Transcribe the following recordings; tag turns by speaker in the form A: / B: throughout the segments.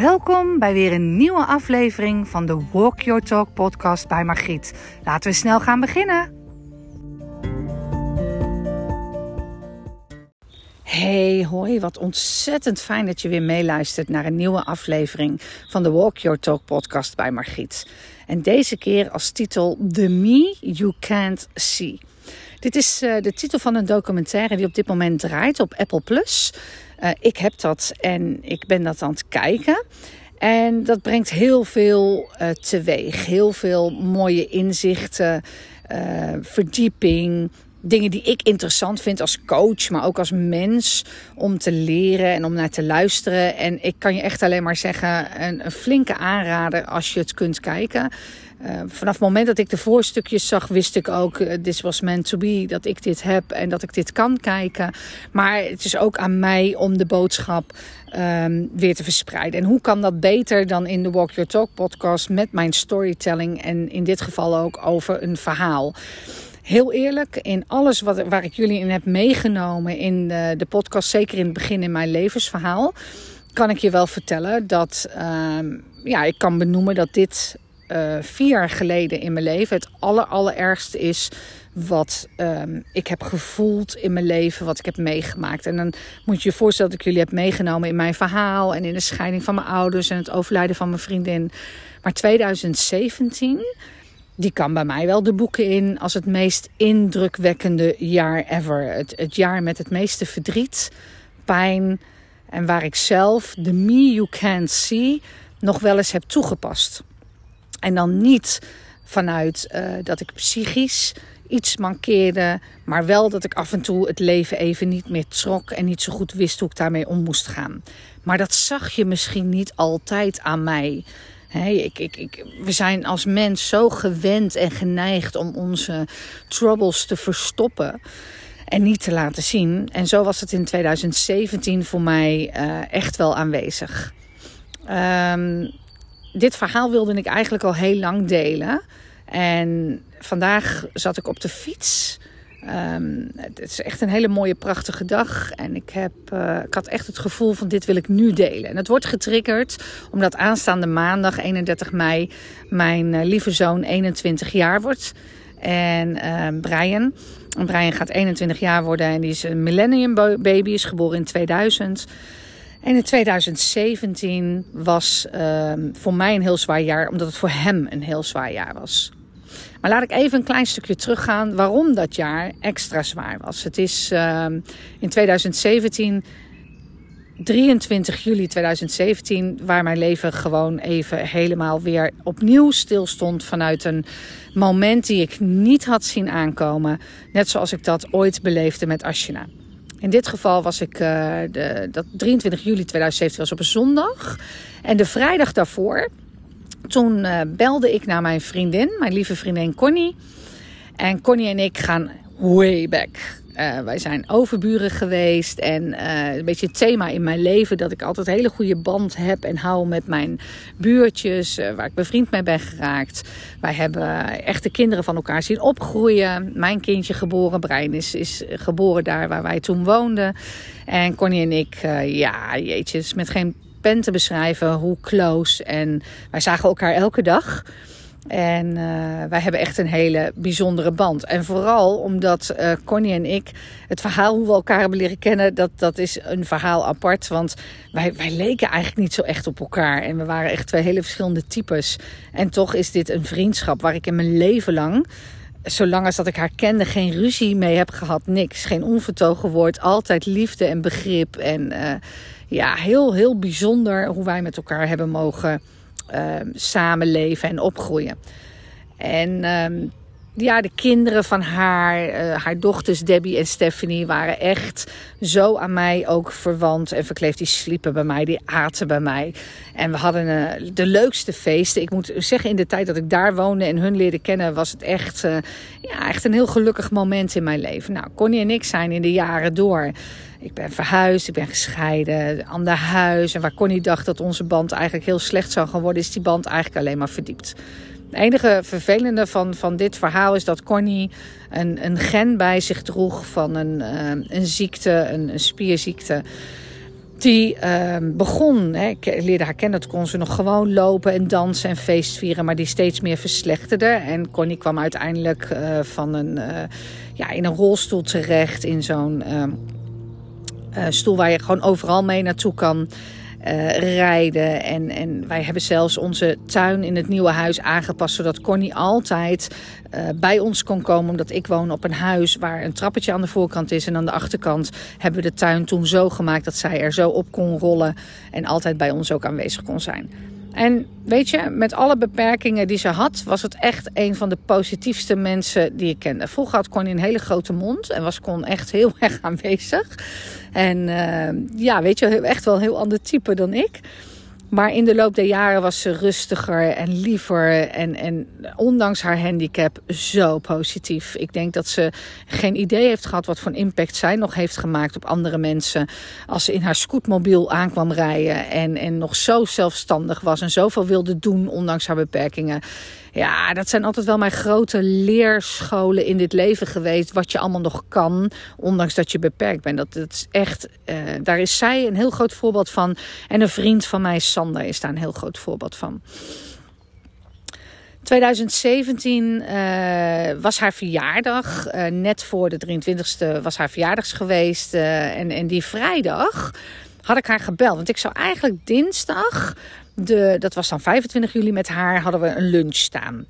A: Welkom bij weer een nieuwe aflevering van de Walk Your Talk podcast bij Margriet. Laten we snel gaan beginnen. Hey, hoi, wat ontzettend fijn dat je weer meeluistert naar een nieuwe aflevering van de Walk Your Talk podcast bij Margriet. En deze keer als titel The Me You Can't See. Dit is uh, de titel van een documentaire die op dit moment draait op Apple Plus. Uh, ik heb dat en ik ben dat aan het kijken. En dat brengt heel veel uh, teweeg. Heel veel mooie inzichten, verdieping, dingen die ik interessant vind als coach, maar ook als mens om te leren en om naar te luisteren. En ik kan je echt alleen maar zeggen, een flinke aanrader als je het kunt kijken. Uh, vanaf het moment dat ik de voorstukjes zag, wist ik ook, uh, this was meant to be, dat ik dit heb en dat ik dit kan kijken. Maar het is ook aan mij om de boodschap um, weer te verspreiden. En hoe kan dat beter dan in de Walk Your Talk podcast met mijn storytelling en in dit geval ook over een verhaal heel eerlijk, in alles wat, waar ik jullie in heb meegenomen in de, de podcast, zeker in het begin in mijn levensverhaal, kan ik je wel vertellen dat uh, ja, ik kan benoemen dat dit uh, vier jaar geleden in mijn leven het aller, allerergste is wat um, ik heb gevoeld in mijn leven, wat ik heb meegemaakt. En dan moet je je voorstellen dat ik jullie heb meegenomen in mijn verhaal en in de scheiding van mijn ouders en het overlijden van mijn vriendin. Maar 2017 die kan bij mij wel de boeken in als het meest indrukwekkende jaar ever. Het, het jaar met het meeste verdriet, pijn en waar ik zelf de me you can't see nog wel eens heb toegepast. En dan niet vanuit uh, dat ik psychisch iets mankeerde, maar wel dat ik af en toe het leven even niet meer trok en niet zo goed wist hoe ik daarmee om moest gaan. Maar dat zag je misschien niet altijd aan mij. Ik, ik, ik, we zijn als mens zo gewend en geneigd om onze troubles te verstoppen en niet te laten zien. En zo was het in 2017 voor mij uh, echt wel aanwezig. Um, dit verhaal wilde ik eigenlijk al heel lang delen. En vandaag zat ik op de fiets Um, het is echt een hele mooie, prachtige dag. En ik, heb, uh, ik had echt het gevoel van dit wil ik nu delen. En het wordt getriggerd omdat aanstaande maandag 31 mei mijn uh, lieve zoon 21 jaar wordt. En uh, Brian. Brian gaat 21 jaar worden en die is een millennium baby, is geboren in 2000. En in 2017 was ehm, voor mij een heel zwaar jaar, omdat het voor hem een heel zwaar jaar was. Maar laat ik even een klein stukje teruggaan waarom dat jaar extra zwaar was. Het is uh, in 2017, 23 juli 2017, waar mijn leven gewoon even helemaal weer opnieuw stilstond vanuit een moment die ik niet had zien aankomen. Net zoals ik dat ooit beleefde met Ashina. In dit geval was ik, uh, de, dat 23 juli 2017 was op een zondag. En de vrijdag daarvoor, toen uh, belde ik naar mijn vriendin, mijn lieve vriendin Connie. En Connie en ik gaan way back. Uh, wij zijn overburen geweest en uh, een beetje het thema in mijn leven dat ik altijd een hele goede band heb en hou met mijn buurtjes, uh, waar ik bevriend mee ben geraakt. Wij hebben echte kinderen van elkaar zien opgroeien. Mijn kindje geboren, Brian is, is geboren daar waar wij toen woonden. En Connie en ik, ja, jeetje, is met geen pen te beschrijven hoe close. En wij zagen elkaar elke dag. En uh, wij hebben echt een hele bijzondere band. En vooral omdat uh, Connie en ik het verhaal hoe we elkaar hebben leren kennen, dat, dat is een verhaal apart. Want wij, wij leken eigenlijk niet zo echt op elkaar. En we waren echt twee hele verschillende types. En toch is dit een vriendschap waar ik in mijn leven lang zolang als dat ik haar kende, geen ruzie mee heb gehad. Niks. Geen onvertogen woord. Altijd liefde en begrip. En uh, ja, heel, heel bijzonder hoe wij met elkaar hebben mogen samenleven en opgroeien. En um, ja, de kinderen van haar, uh, haar dochters Debbie en Stephanie waren echt zo aan mij ook verwant en verkleefd. Die sliepen bij mij, die aten bij mij. En we hadden uh, de leukste feesten. Ik moet zeggen, in de tijd dat ik daar woonde en hun leerde kennen, was het echt, uh, ja, echt een heel gelukkig moment in mijn leven. Nou, Connie en ik zijn in de jaren door. Ik ben verhuisd, ik ben gescheiden, ander huis. En waar Connie dacht dat onze band eigenlijk heel slecht zou gaan worden, is die band eigenlijk alleen maar verdiept. Het enige vervelende van, van dit verhaal is dat Connie een, een gen bij zich droeg van een, uh, een ziekte, een, spierziekte. Die uh, begon, hè, ik leerde haar kennen, dat kon ze nog gewoon lopen en dansen en feestvieren, maar die steeds meer verslechterde. En Connie kwam uiteindelijk uh, van een, ja, in een rolstoel terecht, in zo'n ehm, stoel waar je gewoon overal mee naartoe kan. Uh, rijden. En, en wij hebben zelfs onze tuin in het nieuwe huis aangepast. Zodat Connie altijd uh, bij ons kon komen. Omdat ik woon op een huis waar een trappetje aan de voorkant is. En aan de achterkant hebben we de tuin toen zo gemaakt dat zij er zo op kon rollen. En altijd bij ons ook aanwezig kon zijn. En weet je, met alle beperkingen die ze had, was het echt een van de positiefste mensen die ik kende. Vroeger had Connie een hele grote mond en was Con echt heel erg aanwezig. En uh, ja, weet je, echt wel een heel ander type dan ik. Maar in de loop der jaren was ze rustiger en liever. En, en ondanks haar handicap zo positief. Ik denk dat ze geen idee heeft gehad wat voor impact zij nog heeft gemaakt op andere mensen. Als ze in haar scootmobiel aankwam rijden. En, en nog zo zelfstandig was en zoveel wilde doen ondanks haar beperkingen. Ja, dat zijn altijd wel mijn grote leerscholen in dit leven geweest. Wat je allemaal nog kan, ondanks dat je beperkt bent. Dat, is echt, uh, daar is zij een heel groot voorbeeld van. En een vriend van mij, Sander, is daar een heel groot voorbeeld van. 2017 uh, was haar verjaardag. Uh, net voor de 23e was haar verjaardag geweest. En, en die vrijdag had ik haar gebeld. Want ik zou eigenlijk dinsdag de, dat was dan 25 juli met haar, hadden we een lunch staan.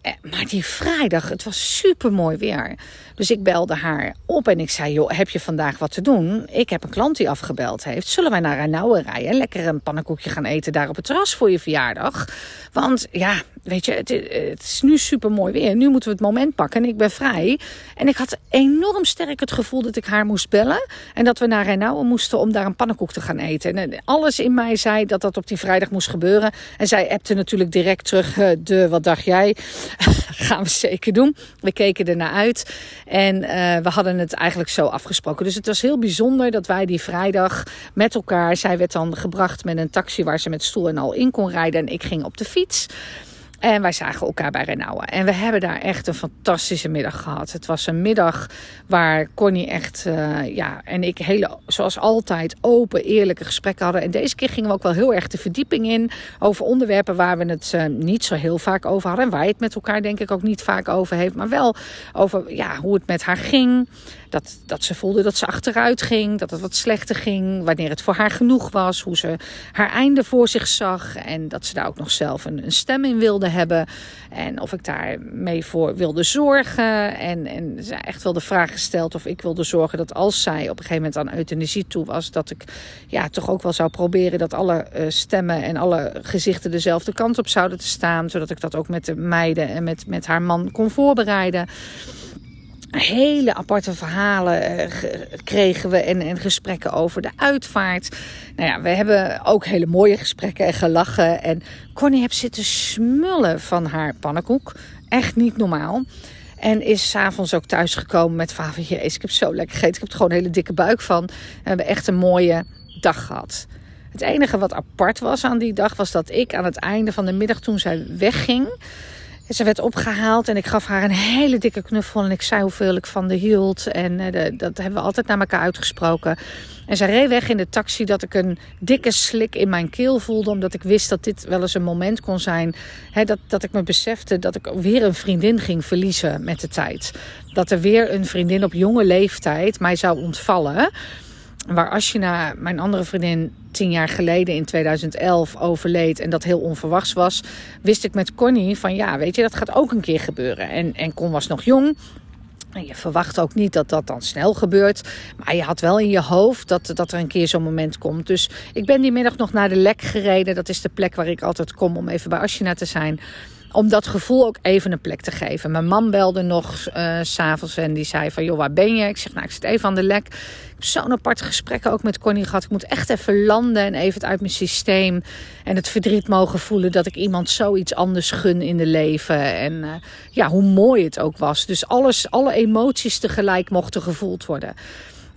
A: Eh, maar die vrijdag, het was super mooi weer. Dus ik belde haar op en ik zei: Joh, heb je vandaag wat te doen? Ik heb een klant die afgebeld heeft. Zullen wij naar Renauwe rijden? Lekker een pannenkoekje gaan eten daar op het terras voor je verjaardag. Want ja, weet je, het, het, is nu super mooi weer. Nu moeten we het moment pakken en ik ben vrij. En ik had enorm sterk het gevoel dat ik haar moest bellen. En dat we naar Renauwe moesten om daar een pannenkoek te gaan eten. En alles in mij zei dat dat op die vrijdag moest gebeuren. En zij appte natuurlijk direct terug: eh, De, wat dacht jij? gaan we zeker doen. We keken er naar uit. En uh, we hadden het eigenlijk zo afgesproken. Dus het was heel bijzonder dat wij die vrijdag met elkaar. Zij werd dan gebracht met een taxi waar ze met stoel en al in kon rijden. En ik ging op de fiets. En wij zagen elkaar bij Renauwe. En we hebben daar echt een fantastische middag gehad. Het was een middag waar Connie echt, uh, ja, en ik hele, zoals altijd, open, eerlijke gesprekken hadden. En deze keer gingen we ook wel heel erg de verdieping in over onderwerpen waar we het uh, niet zo heel vaak over hadden. En waar je het met elkaar denk ik ook niet vaak over heeft. Maar wel over ja, hoe het met haar ging. Dat, dat ze voelde dat ze achteruit ging, dat het wat slechter ging, wanneer het voor haar genoeg was, hoe ze haar einde voor zich zag en dat ze daar ook nog zelf een, een stem in wilde hebben en of ik daar mee voor wilde zorgen. En, en ze echt wel de vraag gesteld of ik wilde zorgen dat als zij op een gegeven moment aan euthanasie toe was, dat ik ja, toch ook wel zou proberen dat alle uh, stemmen en alle gezichten dezelfde kant op zouden te staan, zodat ik dat ook met de meiden en met, met haar man kon voorbereiden hele aparte verhalen uh, kregen we en, en gesprekken over de uitvaart. Nou ja, we hebben ook hele mooie gesprekken en gelachen. En Connie heeft zitten smullen van haar pannenkoek. Echt niet normaal. En is s'avonds ook thuisgekomen met van, jezus, ik heb zo lekker gegeten. Ik heb er gewoon een hele dikke buik van. We hebben echt een mooie dag gehad. Het enige wat apart was aan die dag was dat ik aan het einde van de middag toen zij wegging ze werd opgehaald en ik gaf haar een hele dikke knuffel. En ik zei hoeveel ik van de hield. En de, dat hebben we altijd naar elkaar uitgesproken. En ze reed weg in de taxi dat ik een dikke slik in mijn keel voelde. Omdat ik wist dat dit wel eens een moment kon zijn. Hè, dat, dat ik me besefte dat ik weer een vriendin ging verliezen met de tijd. Dat er weer een vriendin op jonge leeftijd mij zou ontvallen. Waar Ashina, mijn andere vriendin, tien jaar geleden in 2011 overleed en dat heel onverwachts was, wist ik met Connie van ja, weet je, dat gaat ook een keer gebeuren. En, en Con was nog jong. En je verwacht ook niet dat dat dan snel gebeurt. Maar je had wel in je hoofd dat, dat er een keer zo'n moment komt. Dus ik ben die middag nog naar de lek gereden. Dat is de plek waar ik altijd kom om even bij Ashina te zijn om dat gevoel ook even een plek te geven. Mijn man belde nog uh, s'avonds en die zei van... joh, waar ben je? Ik zeg, nou, ik zit even aan de lek. Ik heb zo'n apart gesprek ook met Connie gehad. Ik moet echt even landen en even het uit mijn systeem... en het verdriet mogen voelen dat ik iemand zoiets anders gun in de leven. En uh, ja, hoe mooi het ook was. Dus alles, alle emoties tegelijk mochten gevoeld worden.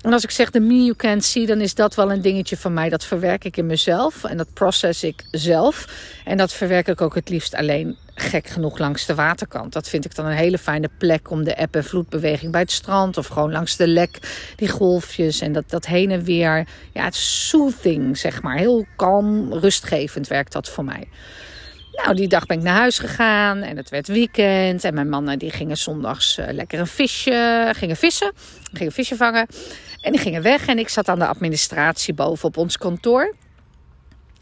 A: En als ik zeg de me you can't see, dan is dat wel een dingetje van mij. Dat verwerk ik in mezelf en dat process ik zelf. En dat verwerk ik ook het liefst alleen. Gek genoeg langs de waterkant. Dat vind ik dan een hele fijne plek om de eb- en vloedbeweging bij het strand of gewoon langs de lek, die golfjes en dat, dat heen en weer. Ja, het soothing, zeg maar. Heel kalm, rustgevend werkt dat voor mij. Nou, die dag ben ik naar huis gegaan en het werd weekend. En mijn mannen die gingen zondags uh, lekker een visje, gingen vissen, gingen visje vangen. En die gingen weg en ik zat aan de administratie boven op ons kantoor.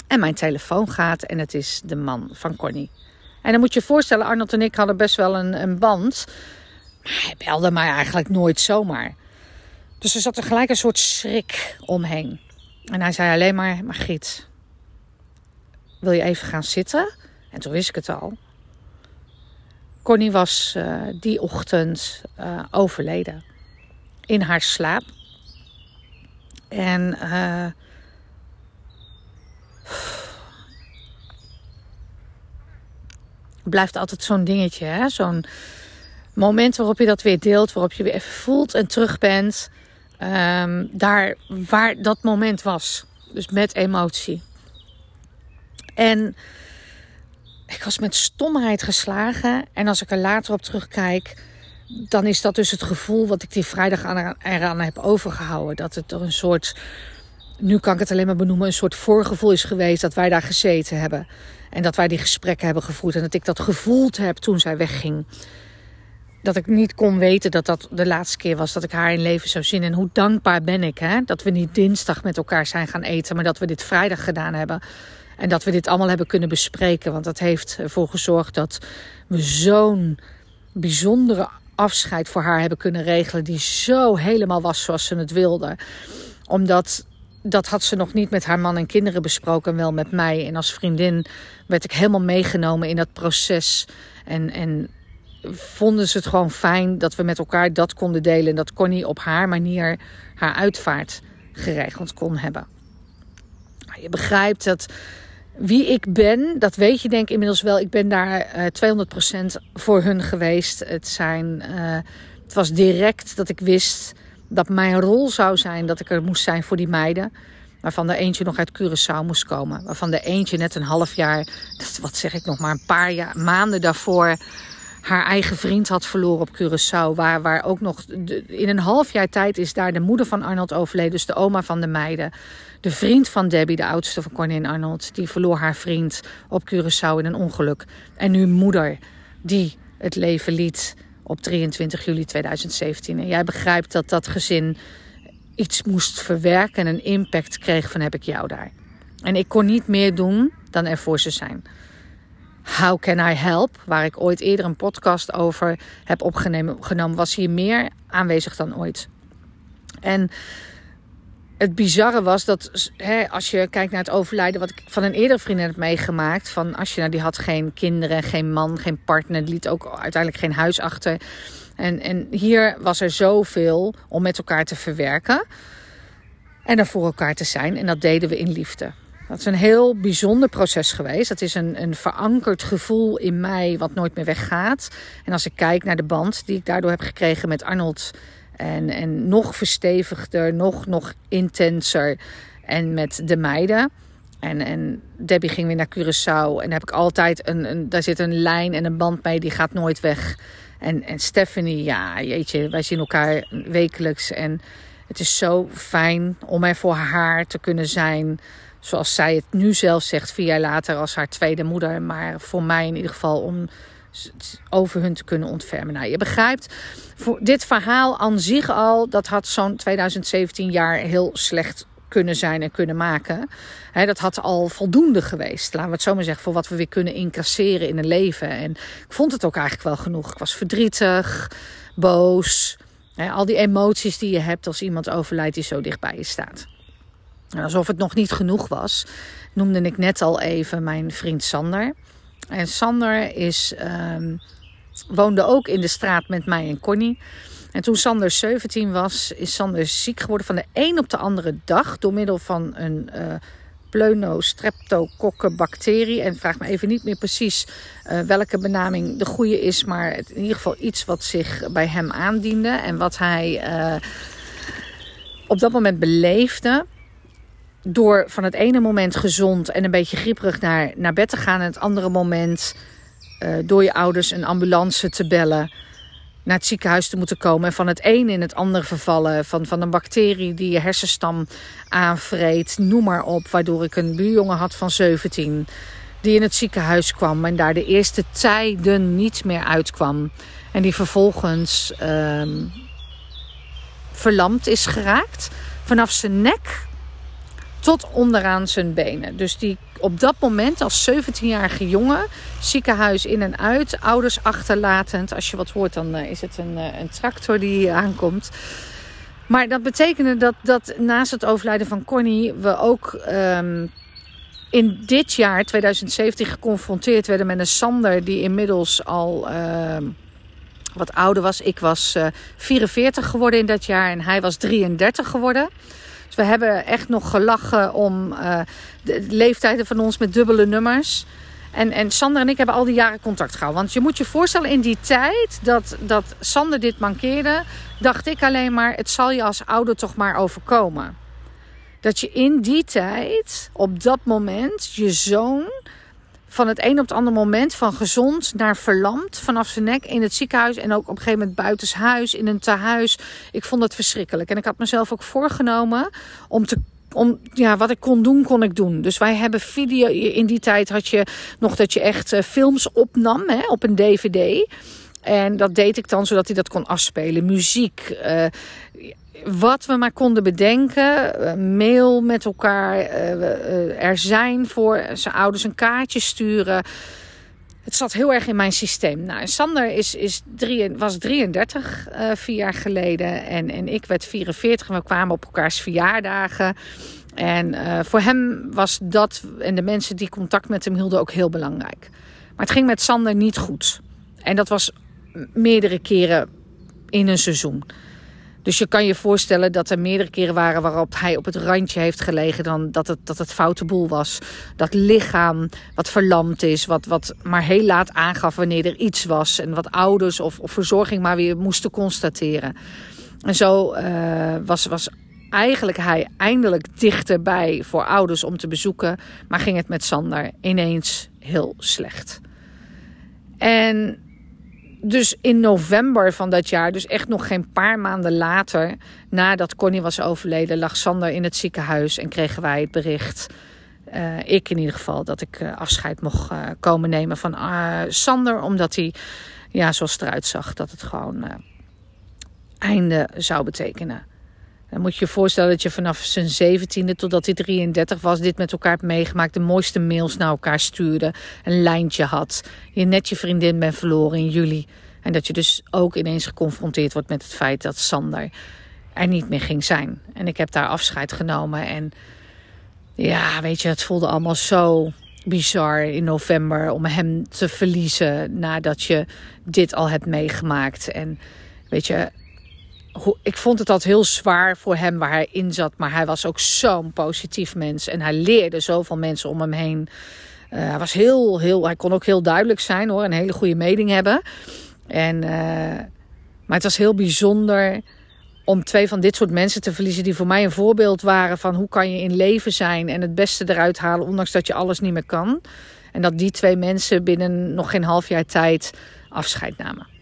A: En mijn telefoon gaat en het is de man van Connie. En dan moet je je voorstellen, Arnold en ik hadden best wel een, een band. Maar hij belde mij eigenlijk nooit zomaar. Dus er zat er gelijk een soort schrik omheen. En hij zei alleen maar, Margriet, wil je even gaan zitten? En toen wist ik het al. Connie was uh, die ochtend uh, overleden. In haar slaap. En uh, blijft altijd zo'n dingetje, hè? Zo'n moment waarop je dat weer deelt, waarop je weer even voelt en terug bent. Um, daar waar dat moment was. Dus met emotie. En ik was met stomheid geslagen. En als ik er later op terugkijk, dan is dat dus het gevoel wat ik die vrijdag eraan heb overgehouden. Dat het er een soort, nu kan ik het alleen maar benoemen, een soort voorgevoel is geweest dat wij daar gezeten hebben. En dat wij die gesprekken hebben gevoerd. En dat ik dat gevoeld heb toen zij wegging. Dat ik niet kon weten dat dat de laatste keer was dat ik haar in leven zou zien. En hoe dankbaar ben ik hè? dat we niet dinsdag met elkaar zijn gaan eten, maar dat we dit vrijdag gedaan hebben. En dat we dit allemaal hebben kunnen bespreken. Want dat heeft ervoor gezorgd dat we zo'n bijzondere afscheid voor haar hebben kunnen regelen. Die zo helemaal was zoals ze het wilde. Omdat dat had ze nog niet met haar man en kinderen besproken, wel met mij. En als vriendin werd ik helemaal meegenomen in dat proces. En, en vonden ze het gewoon fijn dat we met elkaar dat konden delen. En dat Connie op haar manier haar uitvaart geregeld kon hebben. Je begrijpt dat wie ik ben, dat weet je denk ik inmiddels wel. Ik ben daar uh, 200% voor hun geweest. Het, zijn, uh, het was direct dat ik wist dat mijn rol zou zijn dat ik er moest zijn voor die meiden. Waarvan de eentje nog uit Curaçao moest komen. Waarvan de eentje net een half jaar, wat zeg ik nog maar, een paar jaar, maanden daarvoor haar eigen vriend had verloren op Curaçao. Waar, waar ook nog in een half jaar tijd is daar de moeder van Arnold overleden. Dus de oma van de meiden. De vriend van Debbie, de oudste van Connie en Arnold, die verloor haar vriend op Curaçao in een ongeluk. En nu moeder, die het leven liet op 23 juli 2017. En jij begrijpt dat dat gezin iets moest verwerken en een impact kreeg van heb ik jou daar. En ik kon niet meer doen dan er voor ze zijn. How Can I Help, waar ik ooit eerder een podcast over heb opgenomen, was hier meer aanwezig dan ooit. En het bizarre was dat hè, als je kijkt naar het overlijden, wat ik van een eerdere vriendin heb meegemaakt. Van als je nou, die had geen kinderen, geen man, geen partner, liet ook uiteindelijk geen huis achter. En, en hier was er zoveel om met elkaar te verwerken. En er voor elkaar te zijn. En dat deden we in liefde. Dat is een heel bijzonder proces geweest. Dat is een, een verankerd gevoel in mij wat nooit meer weggaat. En als ik kijk naar de band die ik daardoor heb gekregen met Arnold en, en nog verstevigder, nog, nog intenser. En met de meiden. En, en Debbie ging weer naar Curaçao. En heb ik altijd een, een, daar zit een lijn en een band mee, die gaat nooit weg. En, en Stephanie, ja, jeetje, wij zien elkaar wekelijks. En het is zo fijn om er voor haar te kunnen zijn. Zoals zij het nu zelf zegt, vier jaar later als haar tweede moeder. Maar voor mij in ieder geval om over hun te kunnen ontfermen. Nou, je begrijpt, voor dit verhaal aan zich al, dat had zo'n 2017 jaar heel slecht kunnen zijn en kunnen maken. dat had al voldoende geweest, laten we het zo maar zeggen, voor wat we weer kunnen incasseren in een leven. En ik vond het ook eigenlijk wel genoeg. Ik was verdrietig, boos. al die emoties die je hebt als iemand overlijdt die zo dicht bij je staat. En alsof het nog niet genoeg was, noemde ik net al even mijn vriend Sander. En Sander is, um, woonde ook in de straat met mij en Connie. En toen Sander 17 was, is Sander ziek geworden van de een op de andere dag door middel van een uh, pleunostreptokokkenbacterie. En vraag me even niet meer precies uh, welke benaming de goede is, maar in ieder geval iets wat zich bij hem aandiende en wat hij uh, op dat moment beleefde door van het ene moment gezond en een beetje grieperig naar, naar bed te gaan. En het andere moment door je ouders een ambulance te bellen naar het ziekenhuis te moeten komen. En van het een in het ander vervallen. Van, van een bacterie die je hersenstam aanvreet. Noem maar op. Waardoor ik een buurjongen had van 17. Die in het ziekenhuis kwam. En daar de eerste tijden niet meer uitkwam. En die vervolgens ehm, verlamd is geraakt. Vanaf zijn nek tot onderaan zijn benen. Dus die op dat moment als 17-jarige jongen, ziekenhuis in en uit, ouders achterlatend. Als je wat hoort, dan eh, is het een, eh, een tractor die aankomt. Maar dat betekende dat, dat naast het overlijden van Connie we ook um, in dit jaar, 2017, geconfronteerd werden met een Sander die inmiddels al uh, wat ouder was. Ik was uh, eh, 44 geworden in dat jaar en hij was 33 geworden. We hebben echt nog gelachen om uh, de leeftijden van ons met dubbele nummers. En, en Sander en ik hebben al die jaren contact gehouden. Want je moet je voorstellen, in die tijd dat, dat Sander dit mankeerde, dacht ik alleen maar: het zal je als ouder toch maar overkomen. Dat je in die tijd, op dat moment, je zoon van het een op het andere moment van gezond naar verlamd vanaf zijn nek in het ziekenhuis en ook op een gegeven moment buitenshuis in een tehuis. Ik vond het verschrikkelijk en ik had mezelf ook voorgenomen om te om, ja, wat ik kon doen, kon ik doen. Dus wij hebben video. In die tijd had je nog dat je echt uh, films opnam hè, op een DVD. En dat deed ik dan zodat hij dat kon afspelen. Muziek. Uh, wat we maar konden bedenken. Uh, mail met elkaar. er zijn voor zijn ouders een kaartje sturen. Het zat heel erg in mijn systeem. Nou, Sander is, is was 33 uh, vier jaar geleden. En, en ik werd 44. En we kwamen op elkaars verjaardagen. En voor hem was dat en de mensen die contact met hem hielden ook heel belangrijk. Maar het ging met Sander niet goed. En dat was meerdere keren in een seizoen. Dus je kan je voorstellen dat er meerdere keren waren waarop hij op het randje heeft gelegen dan dat het, dat het foute boel was. Dat lichaam wat verlamd is, wat, wat maar heel laat aangaf wanneer er iets was. En wat ouders of, of verzorging maar weer moesten constateren. En zo uh, was, was eigenlijk hij eindelijk dichterbij voor ouders om te bezoeken. Maar ging het met Sander ineens heel slecht. En dus in november van dat jaar, dus echt nog geen paar maanden later, nadat Connie was overleden, lag Sander in het ziekenhuis en kregen wij het bericht. Uh, ik in ieder geval, dat ik uh, afscheid mocht uh, komen nemen van Sander. Omdat hij, ja, zoals het eruit zag, dat het gewoon einde zou betekenen. Dan moet je je voorstellen dat je vanaf zijn zeventiende totdat hij 33 was, dit met elkaar hebt meegemaakt. De mooiste mails naar elkaar stuurde. Een lijntje had. Je net je vriendin bent verloren in juli. En dat je dus ook ineens geconfronteerd wordt met het feit dat Sander er niet meer ging zijn. En ik heb daar afscheid genomen. En ja, weet je, het voelde allemaal zo bizar in november om hem te verliezen nadat je dit al hebt meegemaakt. En weet je, ik vond het altijd heel zwaar voor hem waar hij in zat. Maar hij was ook zo'n positief mens. En hij leerde zoveel mensen om hem heen. Uh, hij, was heel, heel, hij kon ook heel duidelijk zijn hoor. Een hele goede mening hebben. En, uh, maar het was heel bijzonder om twee van dit soort mensen te verliezen. Die voor mij een voorbeeld waren van hoe kan je in leven zijn. En het beste eruit halen ondanks dat je alles niet meer kan. En dat die twee mensen binnen nog geen half jaar tijd afscheid namen.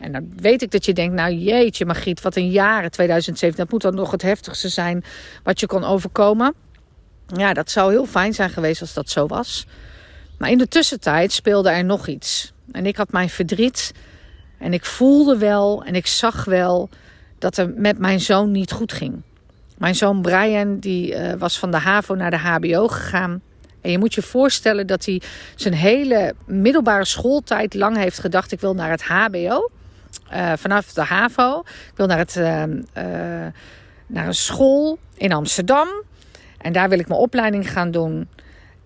A: En dan weet ik dat je denkt, nou jeetje Margriet, wat een jaren 2007. Dat moet dan nog het heftigste zijn wat je kon overkomen. Ja, dat zou heel fijn zijn geweest als dat zo was. Maar in de tussentijd speelde er nog iets. En ik had mijn verdriet. En ik voelde wel en ik zag wel dat er met mijn zoon niet goed ging. Mijn zoon Brian die, uh, was van de HAVO naar de HBO gegaan. En je moet je voorstellen dat hij zijn hele middelbare schooltijd lang heeft gedacht: ik wil naar het HBO. Uh, vanaf de HAVO. Wil naar, het, uh, uh, naar een school in Amsterdam. En daar wil ik mijn opleiding gaan doen.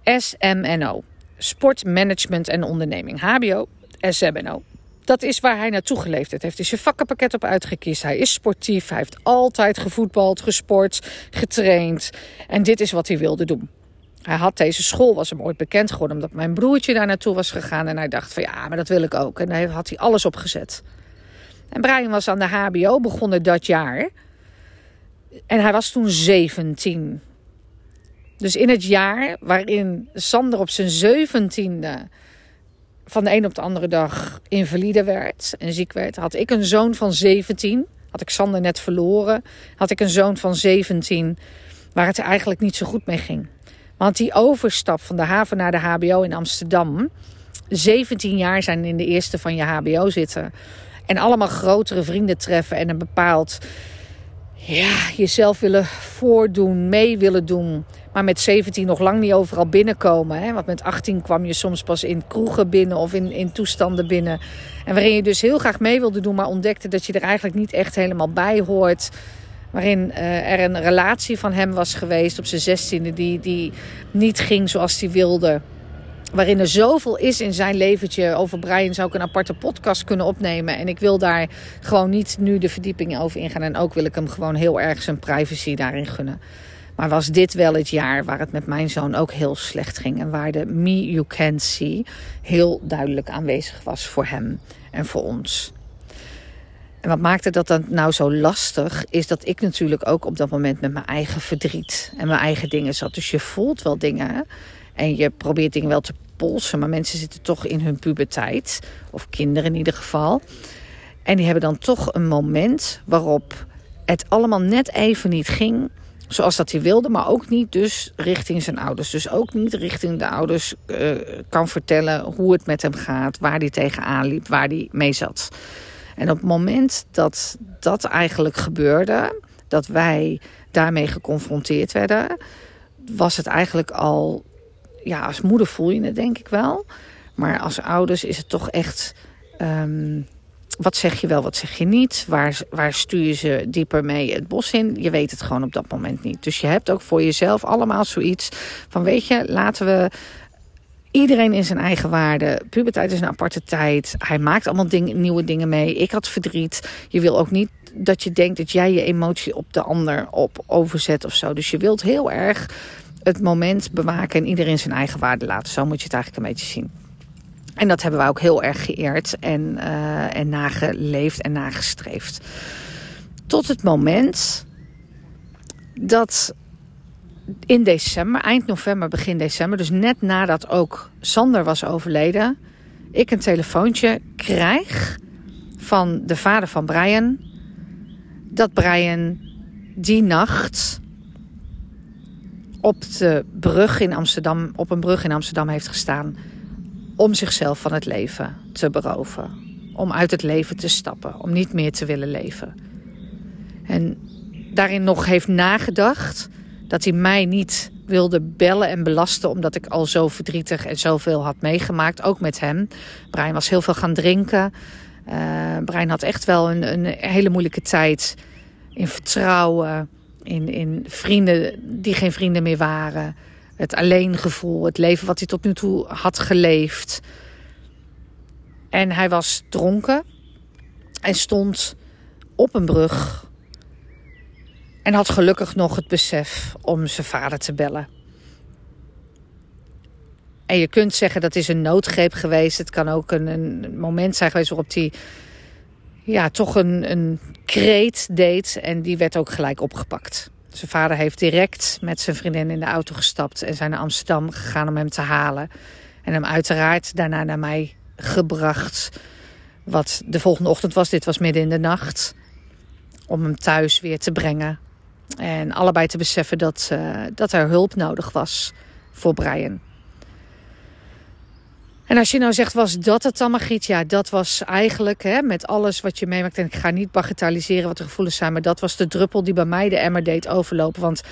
A: SMNO. Sport, Management en Onderneming. HBO, SMNO. Dat is waar hij naartoe geleefd heeft. Hij heeft zijn vakkenpakket op uitgekiest. Hij is sportief. Hij heeft altijd gevoetbald, gesport, getraind. En dit is wat hij wilde doen. Hij had deze school, was hem ooit bekend geworden, omdat mijn broertje daar naartoe was gegaan. En hij dacht van ja, maar dat wil ik ook. En daar had hij alles op gezet. En Brian was aan de HBO begonnen dat jaar. En hij was toen 17. Dus in het jaar waarin Sander op zijn zeventiende van de een op de andere dag invalide werd en ziek werd, had ik een zoon van 17. Had ik Sander net verloren, had ik een zoon van 17 waar het eigenlijk niet zo goed mee ging. Want die overstap van de haven naar de HBO in Amsterdam, 17 jaar zijn in de eerste van je HBO zitten en allemaal grotere vrienden treffen en een bepaald ja, jezelf willen voordoen, mee willen doen. Maar met 17 nog lang niet overal binnenkomen. Hè? Want met 18 kwam je soms pas in kroegen binnen of in, in toestanden binnen. En waarin je dus heel graag mee wilde doen, maar ontdekte dat je er eigenlijk niet echt helemaal bij hoort. Waarin uh, er een relatie van hem was geweest op zijn zestiende die, die niet ging zoals hij wilde waarin er zoveel is in zijn leventje. Over Brian zou ik een aparte podcast kunnen opnemen. En ik wil daar gewoon niet nu de verdieping over ingaan. En ook wil ik hem gewoon heel erg zijn privacy daarin gunnen. Maar was dit wel het jaar waar het met mijn zoon ook heel slecht ging. En waar de me you can see heel duidelijk aanwezig was voor hem en voor ons. En wat maakte dat dan nou zo lastig, is dat ik natuurlijk ook op dat moment met mijn eigen verdriet en mijn eigen dingen zat. Dus je voelt wel dingen. En je probeert dingen wel te polsen, maar mensen zitten toch in hun puberteit. Of kinderen in ieder geval. En die hebben dan toch een moment waarop het allemaal net even niet ging zoals dat hij wilde, maar ook niet dus richting zijn ouders. Dus ook niet richting de ouders uh, kan vertellen hoe het met hem gaat, waar hij tegenaan liep, waar hij mee zat. En op het moment dat dat eigenlijk gebeurde, dat wij daarmee geconfronteerd werden, was het eigenlijk al ja, als moeder voel je het denk ik wel. Maar als ouders is het toch echt... Um, wat zeg je wel, wat zeg je niet? Waar, waar stuur je ze dieper mee het bos in? Je weet het gewoon op dat moment niet. Dus je hebt ook voor jezelf allemaal zoiets van... weet je, laten we iedereen in zijn eigen waarde. Puberteit is een aparte tijd. Hij maakt allemaal nieuwe dingen mee. Ik had verdriet. Je wil ook niet dat je denkt dat jij je emotie op de ander op overzet of zo. Dus je wilt heel erg het moment bewaken en iedereen zijn eigen waarde laten. Zo moet je het eigenlijk een beetje zien. En dat hebben we ook heel erg geëerd en, uh, en nageleefd en nagestreefd. Tot het moment dat in december, eind november, begin december, dus net nadat ook Sander was overleden, ik een telefoontje krijg van de vader van Brian. Dat Brian die nacht op de brug in Amsterdam, op een brug in Amsterdam heeft gestaan om zichzelf van het leven te beroven. Om uit het leven te stappen, om niet meer te willen leven. En daarin nog heeft nagedacht dat hij mij niet wilde bellen en belasten omdat ik al zo verdrietig en zoveel had meegemaakt, ook met hem. Brian was heel veel gaan drinken. Uh, Brian had echt wel een, een hele moeilijke tijd in vertrouwen in, in vrienden die geen vrienden meer waren. Het alleengevoel, het leven wat hij tot nu toe had geleefd. En hij was dronken en stond op een brug. En had gelukkig nog het besef om zijn vader te bellen. En je kunt zeggen dat is een noodgreep geweest. Het kan ook een, een moment zijn geweest waarop hij ja, toch een, een kreet deed. En die werd ook gelijk opgepakt. Zijn vader heeft direct met zijn vriendin in de auto gestapt en zijn naar Amsterdam gegaan om hem te halen. En hem uiteraard daarna naar mij gebracht. Wat de volgende ochtend was, dit was midden in de nacht. Om hem thuis weer te brengen. En allebei te beseffen dat, uh, dat er hulp nodig was voor Brian. En als je nou zegt, was dat het dan, Margriet? Ja, dat was eigenlijk hè, met alles wat je meemaakt. En ik ga niet bagatelliseren wat de gevoelens zijn. Maar dat was de druppel die bij mij de emmer deed overlopen. Want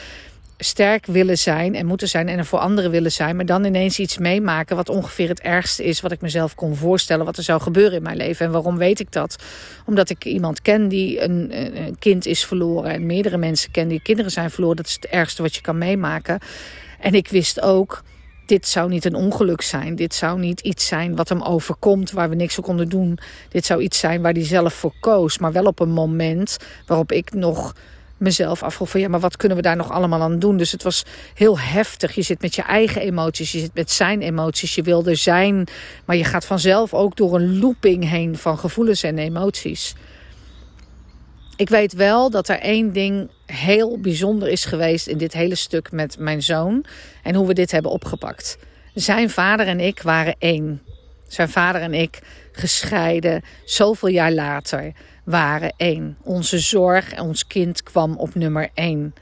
A: sterk willen zijn en moeten zijn en er voor anderen willen zijn. Maar dan ineens iets meemaken wat ongeveer het ergste is wat ik mezelf kon voorstellen. Wat er zou gebeuren in mijn leven. En waarom weet ik dat? Omdat ik iemand ken die een, een kind is verloren. En meerdere mensen ken die kinderen zijn verloren. Dat is het ergste wat je kan meemaken. En ik wist ook dit zou niet een ongeluk zijn. Dit zou niet iets zijn wat hem overkomt, waar we niks voor konden doen. Dit zou iets zijn waar hij zelf voor koos. Maar wel op een moment waarop ik nog mezelf afvroeg van ja, maar wat kunnen we daar nog allemaal aan doen? Dus het was heel heftig. Je zit met je eigen emoties, je zit met zijn emoties, je wil er zijn, maar je gaat vanzelf ook door een looping heen van gevoelens en emoties. Ik weet wel dat er één ding heel bijzonder is geweest in dit hele stuk met mijn zoon en hoe we dit hebben opgepakt. Zijn vader en ik waren één. Zijn vader en ik, gescheiden, zoveel jaar later, waren één. Onze zorg en ons kind kwam op nummer één.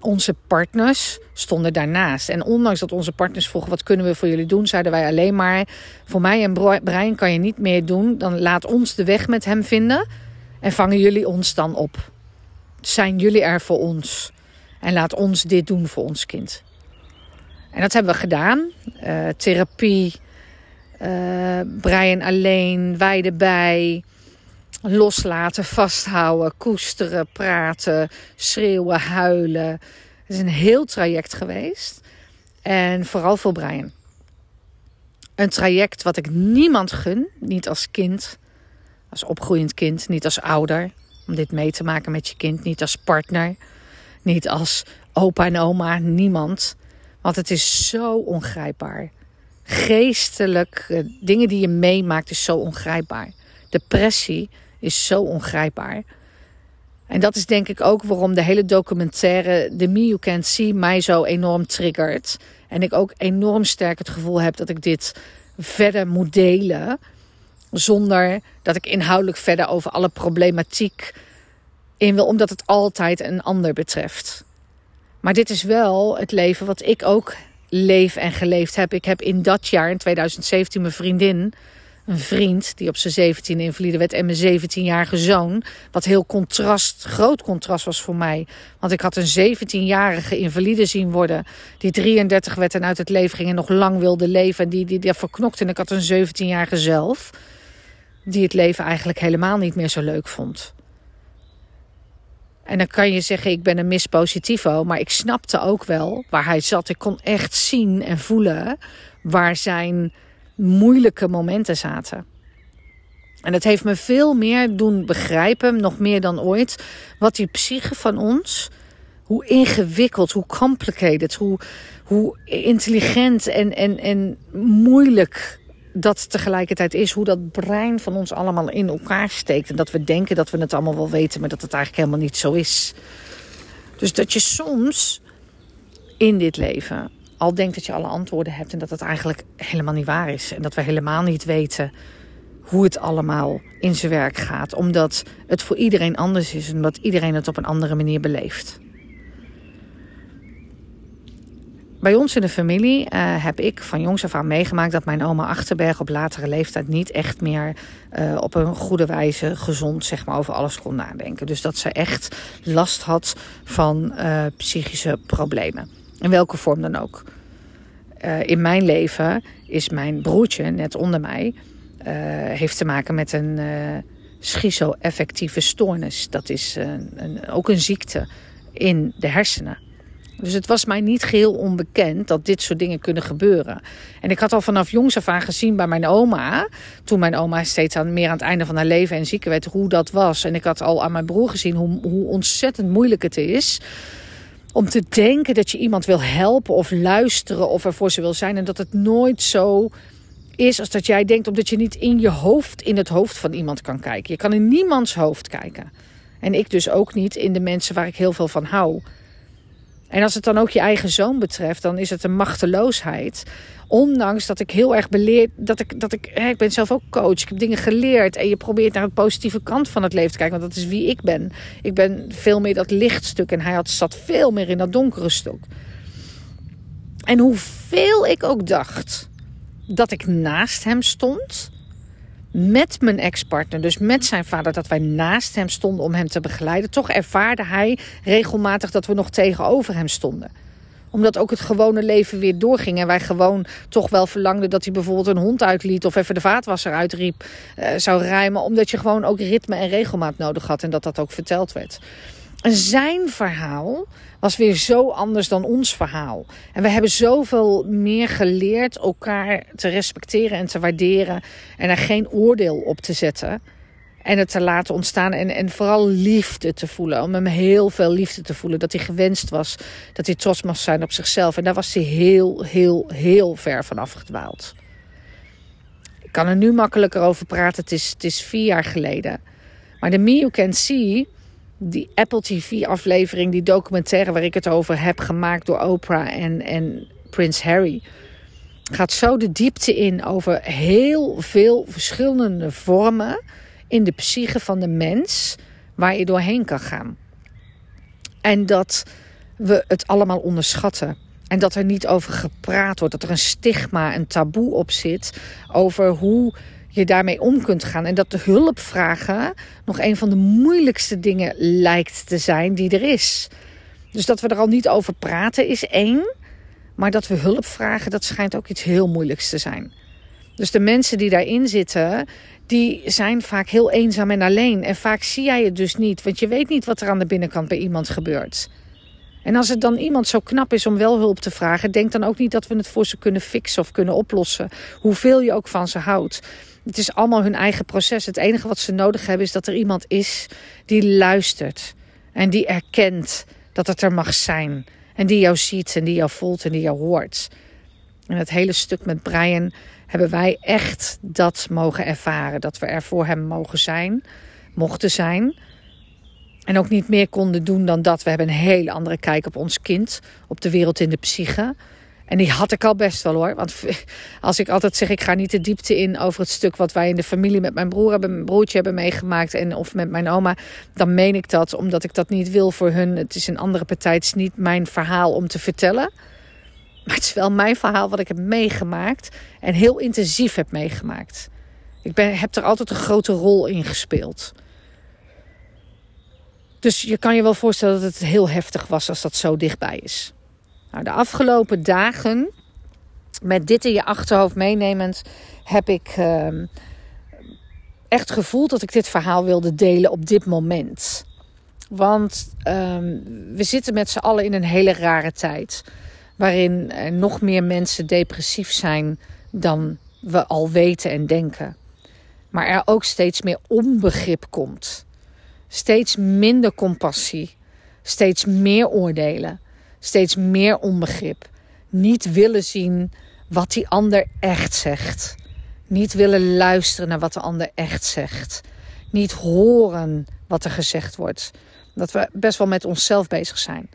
A: Onze partners stonden daarnaast. En ondanks dat onze partners vroegen: wat kunnen we voor jullie doen, zeiden wij alleen maar: voor mij en Brian kan je niet meer doen. Dan laat ons de weg met hem vinden en vangen jullie ons dan op. Zijn jullie er voor ons en laat ons dit doen voor ons kind. En dat hebben we gedaan. Uh, therapie, uh, Brian alleen, wij erbij. Loslaten, vasthouden, koesteren, praten, schreeuwen, huilen. Het is een heel traject geweest. En vooral voor Brian. Een traject wat ik niemand gun. Niet als kind, als opgroeiend kind, niet als ouder. Om dit mee te maken met je kind. Niet als partner. Niet als opa en oma. Niemand. Want het is zo ongrijpbaar. Geestelijk, eh, dingen die je meemaakt, is zo ongrijpbaar. Depressie is zo ongrijpbaar. En dat is denk ik ook waarom de hele documentaire The Me You Can't See mij zo enorm triggert. En ik ook enorm sterk het gevoel heb dat ik dit verder moet delen. Zonder dat ik inhoudelijk verder over alle problematiek in wil, omdat het altijd een ander betreft. Maar dit is wel het leven wat ik ook leef en geleefd heb. Ik heb in dat jaar, in 2017, mijn vriendin, een vriend die op zijn 17 invalide werd en mijn 17-jarige zoon. Wat heel contrast, groot contrast was voor mij. Want ik had een 17-jarige invalide zien worden, die 33 werd en uit het leven ging en nog lang wilde leven. En die, die, die verknokt. En ik had een 17-jarige zelf, die het leven eigenlijk helemaal niet meer zo leuk vond. En dan kan je zeggen, ik ben een Miss Positivo. Maar ik snapte ook wel waar hij zat. Ik kon echt zien en voelen waar zijn moeilijke momenten zaten. En het heeft me veel meer doen begrijpen, nog meer dan ooit, wat die psyche van ons, hoe ingewikkeld, hoe complicated, hoe, hoe intelligent en, en, en moeilijk dat tegelijkertijd is hoe dat brein van ons allemaal in elkaar steekt. En dat we denken dat we het allemaal wel weten, maar dat het eigenlijk helemaal niet zo is. Dus dat je soms in dit leven al denkt dat je alle antwoorden hebt en dat het eigenlijk helemaal niet waar is. En dat we helemaal niet weten hoe het allemaal in zijn werk gaat. Omdat het voor iedereen anders is en omdat iedereen het op een andere manier beleeft. Bij ons in de familie uh, heb ik van jongs af aan meegemaakt dat mijn oma Achterberg op latere leeftijd niet echt meer uh, op een goede wijze gezond zeg maar, over alles kon nadenken. Dus dat ze echt last had van uh, psychische problemen. In welke vorm dan ook. in mijn leven is mijn broertje, net onder mij, heeft te maken met een schizo-effectieve stoornis. Dat is een, ook een ziekte in de hersenen. Dus het was mij niet geheel onbekend dat dit soort dingen kunnen gebeuren. En ik had al vanaf jongs af aan gezien bij mijn oma, toen mijn oma steeds aan, meer aan het einde van haar leven en ziek werd, hoe dat was. En ik had al aan mijn broer gezien hoe, hoe ontzettend moeilijk het is om te denken dat je iemand wil helpen of luisteren of er voor ze wil zijn. En dat het nooit zo is als dat jij denkt, omdat je niet in je hoofd, in het hoofd van iemand kan kijken. Je kan in niemands hoofd kijken. En ik dus ook niet in de mensen waar ik heel veel van hou. En als het dan ook je eigen zoon betreft, dan is het een machteloosheid. Ondanks dat ik heel erg beleerd, dat ik, dat ik, hè, ik ben zelf ook coach, ik heb dingen geleerd. En je probeert naar de positieve kant van het leven te kijken, want dat is wie ik ben. Ik ben veel meer dat lichtstuk en hij had, zat veel meer in dat donkere stuk. En hoeveel ik ook dacht dat ik naast hem stond, met mijn ex-partner, dus met zijn vader, dat wij naast hem stonden om hem te begeleiden. Toch ervaarde hij regelmatig dat we nog tegenover hem stonden omdat ook het gewone leven weer doorging. En wij gewoon toch wel verlangden dat hij bijvoorbeeld een hond uitliet. Of even de vaatwasser uitriep. Uh, zou ruimen. Omdat je gewoon ook ritme en regelmaat nodig had. En dat dat ook verteld werd. Zijn verhaal was weer zo anders dan ons verhaal. En we hebben zoveel meer geleerd elkaar te respecteren en te waarderen. En er geen oordeel op te zetten. En het te laten ontstaan. En, en vooral liefde te voelen. Om hem heel veel liefde te voelen. Dat hij gewenst was. Dat hij trots moest zijn op zichzelf. En daar was hij heel, heel, heel ver van afgedwaald. Ik kan er nu makkelijker over praten. Het is, het is vier jaar geleden. Maar de Me You Can See die Apple TV-aflevering, die documentaire waar ik het over heb gemaakt door Oprah en, en Prins Harry. gaat zo de diepte in over heel veel verschillende vormen in de psyche van de mens waar je doorheen kan gaan. En dat we het allemaal onderschatten. En dat er niet over gepraat wordt, dat er een stigma, een taboe op zit over hoe je daarmee om kunt gaan. En dat de hulp vragen nog een van de moeilijkste dingen lijkt te zijn die er is. Dus dat we er al niet over praten is één. Maar dat we hulp vragen, dat schijnt ook iets heel moeilijks te zijn. Dus de mensen die daarin zitten, die zijn vaak heel eenzaam en alleen. En vaak zie jij het dus niet, want je weet niet wat er aan de binnenkant bij iemand gebeurt. En als het dan iemand zo knap is om wel hulp te vragen, denk dan ook niet dat we het voor ze kunnen fixen of kunnen oplossen. Hoeveel je ook van ze houdt. Het is allemaal hun eigen proces. Het enige wat ze nodig hebben is dat er iemand is die luistert en die erkent dat het er mag zijn. En die jou ziet en die jou voelt en die jou hoort. En het hele stuk met Brian hebben wij echt dat mogen ervaren. Dat we er voor hem mogen zijn, mochten zijn. En ook niet meer konden doen dan dat. We hebben een hele andere kijk op ons kind, op de wereld in de psyche. En die had ik al best wel hoor. Want als ik altijd zeg, ik ga niet de diepte in over het stuk wat wij in de familie met mijn broer hebben, mijn broertje hebben meegemaakt en of met mijn oma, dan meen ik dat omdat ik dat niet wil voor hun. Het is een andere partij, het is niet mijn verhaal om te vertellen. Maar het is wel mijn verhaal wat ik heb meegemaakt en heel intensief heb meegemaakt. Ik ben, heb er altijd een grote rol in gespeeld. Dus je kan je wel voorstellen dat het heel heftig was als dat zo dichtbij is. Nou, de afgelopen dagen, met dit in je achterhoofd meenemend, heb ik uh, echt gevoeld dat ik dit verhaal wilde delen op dit moment. Want uh, we zitten met z'n allen in een hele rare tijd. Waarin er nog meer mensen depressief zijn dan we al weten en denken. Maar er ook steeds meer onbegrip komt. Steeds minder compassie. Steeds meer oordelen steeds meer onbegrip. Niet willen zien wat die ander echt zegt. Niet willen luisteren naar wat de ander echt zegt. Niet horen wat er gezegd wordt. Dat we best wel met onszelf bezig zijn.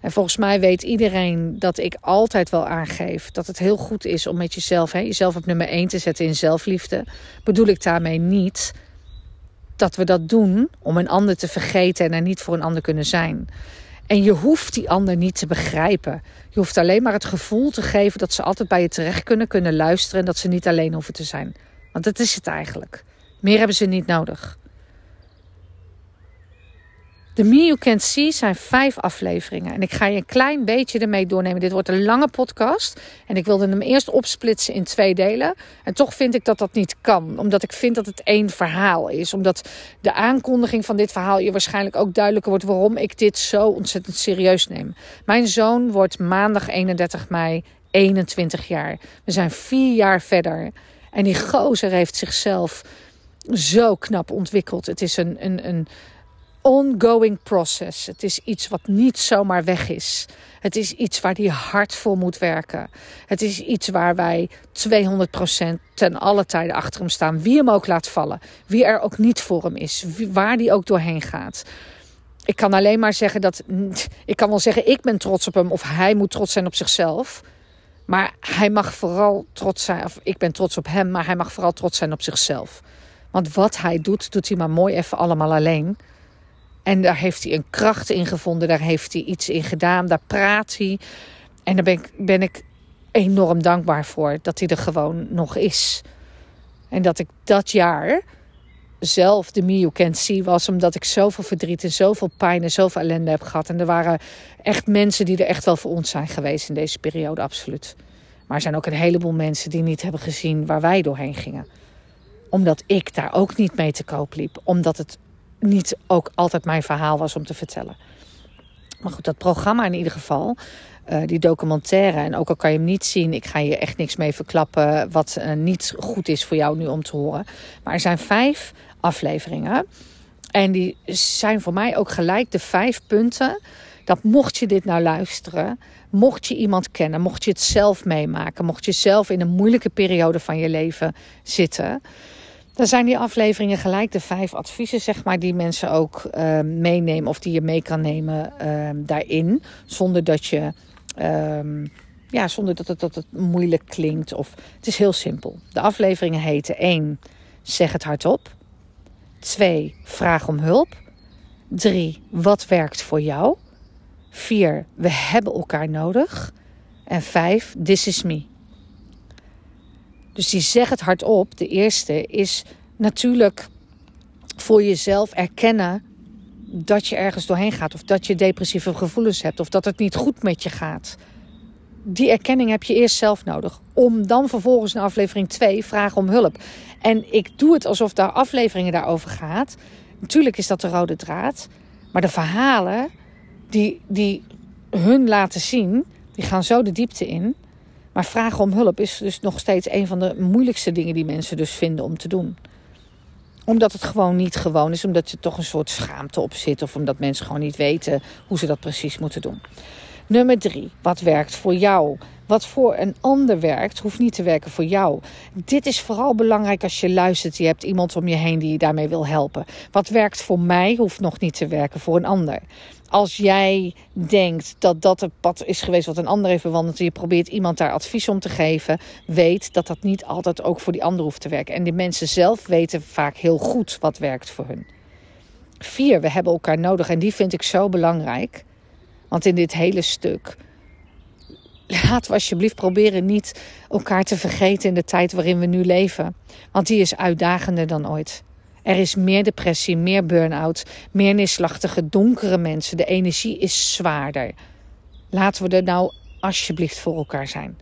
A: En volgens mij weet iedereen dat ik altijd wel aangeef dat het heel goed is om met jezelf, hè, jezelf op nummer 1 te zetten in zelfliefde. Bedoel ik daarmee niet dat we dat doen om een ander te vergeten en er niet voor een ander kunnen zijn. En je hoeft die ander niet te begrijpen. Je hoeft alleen maar het gevoel te geven dat ze altijd bij je terecht kunnen, kunnen luisteren en dat ze niet alleen hoeven te zijn. Want dat is het eigenlijk. Meer hebben ze niet nodig. De Me You Can't See zijn vijf afleveringen. En ik ga je een klein beetje ermee doornemen. Dit wordt een lange podcast. En ik wilde hem eerst opsplitsen in twee delen. En toch vind ik dat dat niet kan. Omdat ik vind dat het één verhaal is. Omdat de aankondiging van dit verhaal je waarschijnlijk ook duidelijker wordt waarom ik dit zo ontzettend serieus neem. Mijn zoon wordt maandag 31 mei 21 jaar. We zijn vier jaar verder. En die gozer heeft zichzelf zo knap ontwikkeld. Het is een, een, een ongoing process. Het is iets wat niet zomaar weg is. Het is iets waar hij hard voor moet werken. Het is iets waar wij 200% ten alle tijden achter hem staan. Wie hem ook laat vallen. Wie er ook niet voor hem is. waar die ook doorheen gaat. Ik kan alleen maar zeggen dat. Ik kan wel zeggen, ik ben trots op hem. Of hij moet trots zijn op zichzelf. Maar hij mag vooral trots zijn. Of ik ben trots op hem. Maar hij mag vooral trots zijn op zichzelf. Want wat hij doet, doet hij maar mooi even allemaal alleen. En daar heeft hij een kracht in gevonden, daar heeft hij iets in gedaan, daar praat hij. En daar ben ik, ben ik enorm dankbaar voor dat hij er gewoon nog is. En dat ik dat jaar zelf de See was, omdat ik zoveel verdriet en zoveel pijn en zoveel ellende heb gehad. En er waren echt mensen die er echt wel voor ons zijn geweest in deze periode, absoluut. Maar er zijn ook een heleboel mensen die niet hebben gezien waar wij doorheen gingen. Omdat ik daar ook niet mee te koop liep. Omdat het niet ook altijd mijn verhaal was om te vertellen. Maar goed, dat programma in ieder geval, uh, die documentaire. En ook al kan je hem niet zien, ik ga je echt niks mee verklappen wat uh, niet goed is voor jou nu om te horen. Maar er zijn vijf afleveringen. En die zijn voor mij ook gelijk de vijf punten. Dat mocht je dit nou luisteren, mocht je iemand kennen, mocht je het zelf meemaken, mocht je zelf in een moeilijke periode van je leven zitten dan zijn die afleveringen gelijk de vijf adviezen, zeg maar, die mensen ook uh, meenemen of die je mee kan nemen uh, daarin. Zonder dat je, um, ja, zonder dat het, dat het moeilijk klinkt. Of, het is heel simpel. De afleveringen heten 1. Zeg het hardop. 2. Vraag om hulp. 3. Wat werkt voor jou? 4. We hebben elkaar nodig. En 5. This is me. Dus die zeg het hardop. De eerste is natuurlijk voor jezelf erkennen dat je ergens doorheen gaat. Of dat je depressieve gevoelens hebt. Of dat het niet goed met je gaat. Die erkenning heb je eerst zelf nodig. Om dan vervolgens in aflevering 2 vragen om hulp. En ik doe het alsof daar afleveringen daarover gaat. Natuurlijk is dat de rode draad. Maar de verhalen die, die hun laten zien, die gaan zo de diepte in. Maar vragen om hulp is dus nog steeds een van de moeilijkste dingen die mensen dus vinden om te doen. Omdat het gewoon niet gewoon is, omdat er toch een soort schaamte op zit. Of omdat mensen gewoon niet weten hoe ze dat precies moeten doen. Nummer drie, wat werkt voor jou? Wat voor een ander werkt, hoeft niet te werken voor jou. Dit is vooral belangrijk als je luistert. Je hebt iemand om je heen die je daarmee wil helpen. Wat werkt voor mij, hoeft nog niet te werken voor een ander. Als jij denkt dat dat het pad is geweest wat een ander heeft bewandeld en je probeert iemand daar advies om te geven, weet dat dat niet altijd ook voor die ander hoeft te werken. En die mensen zelf weten vaak heel goed wat werkt voor hun. Vier, we hebben elkaar nodig en die vind ik zo belangrijk. Want in dit hele stuk laten we alsjeblieft proberen niet elkaar te vergeten in de tijd waarin we nu leven. Want die is uitdagender dan ooit. Er is meer depressie, meer burn-out, meer neerslachtige, donkere mensen. De energie is zwaarder. Laten we er nou alsjeblieft voor elkaar zijn.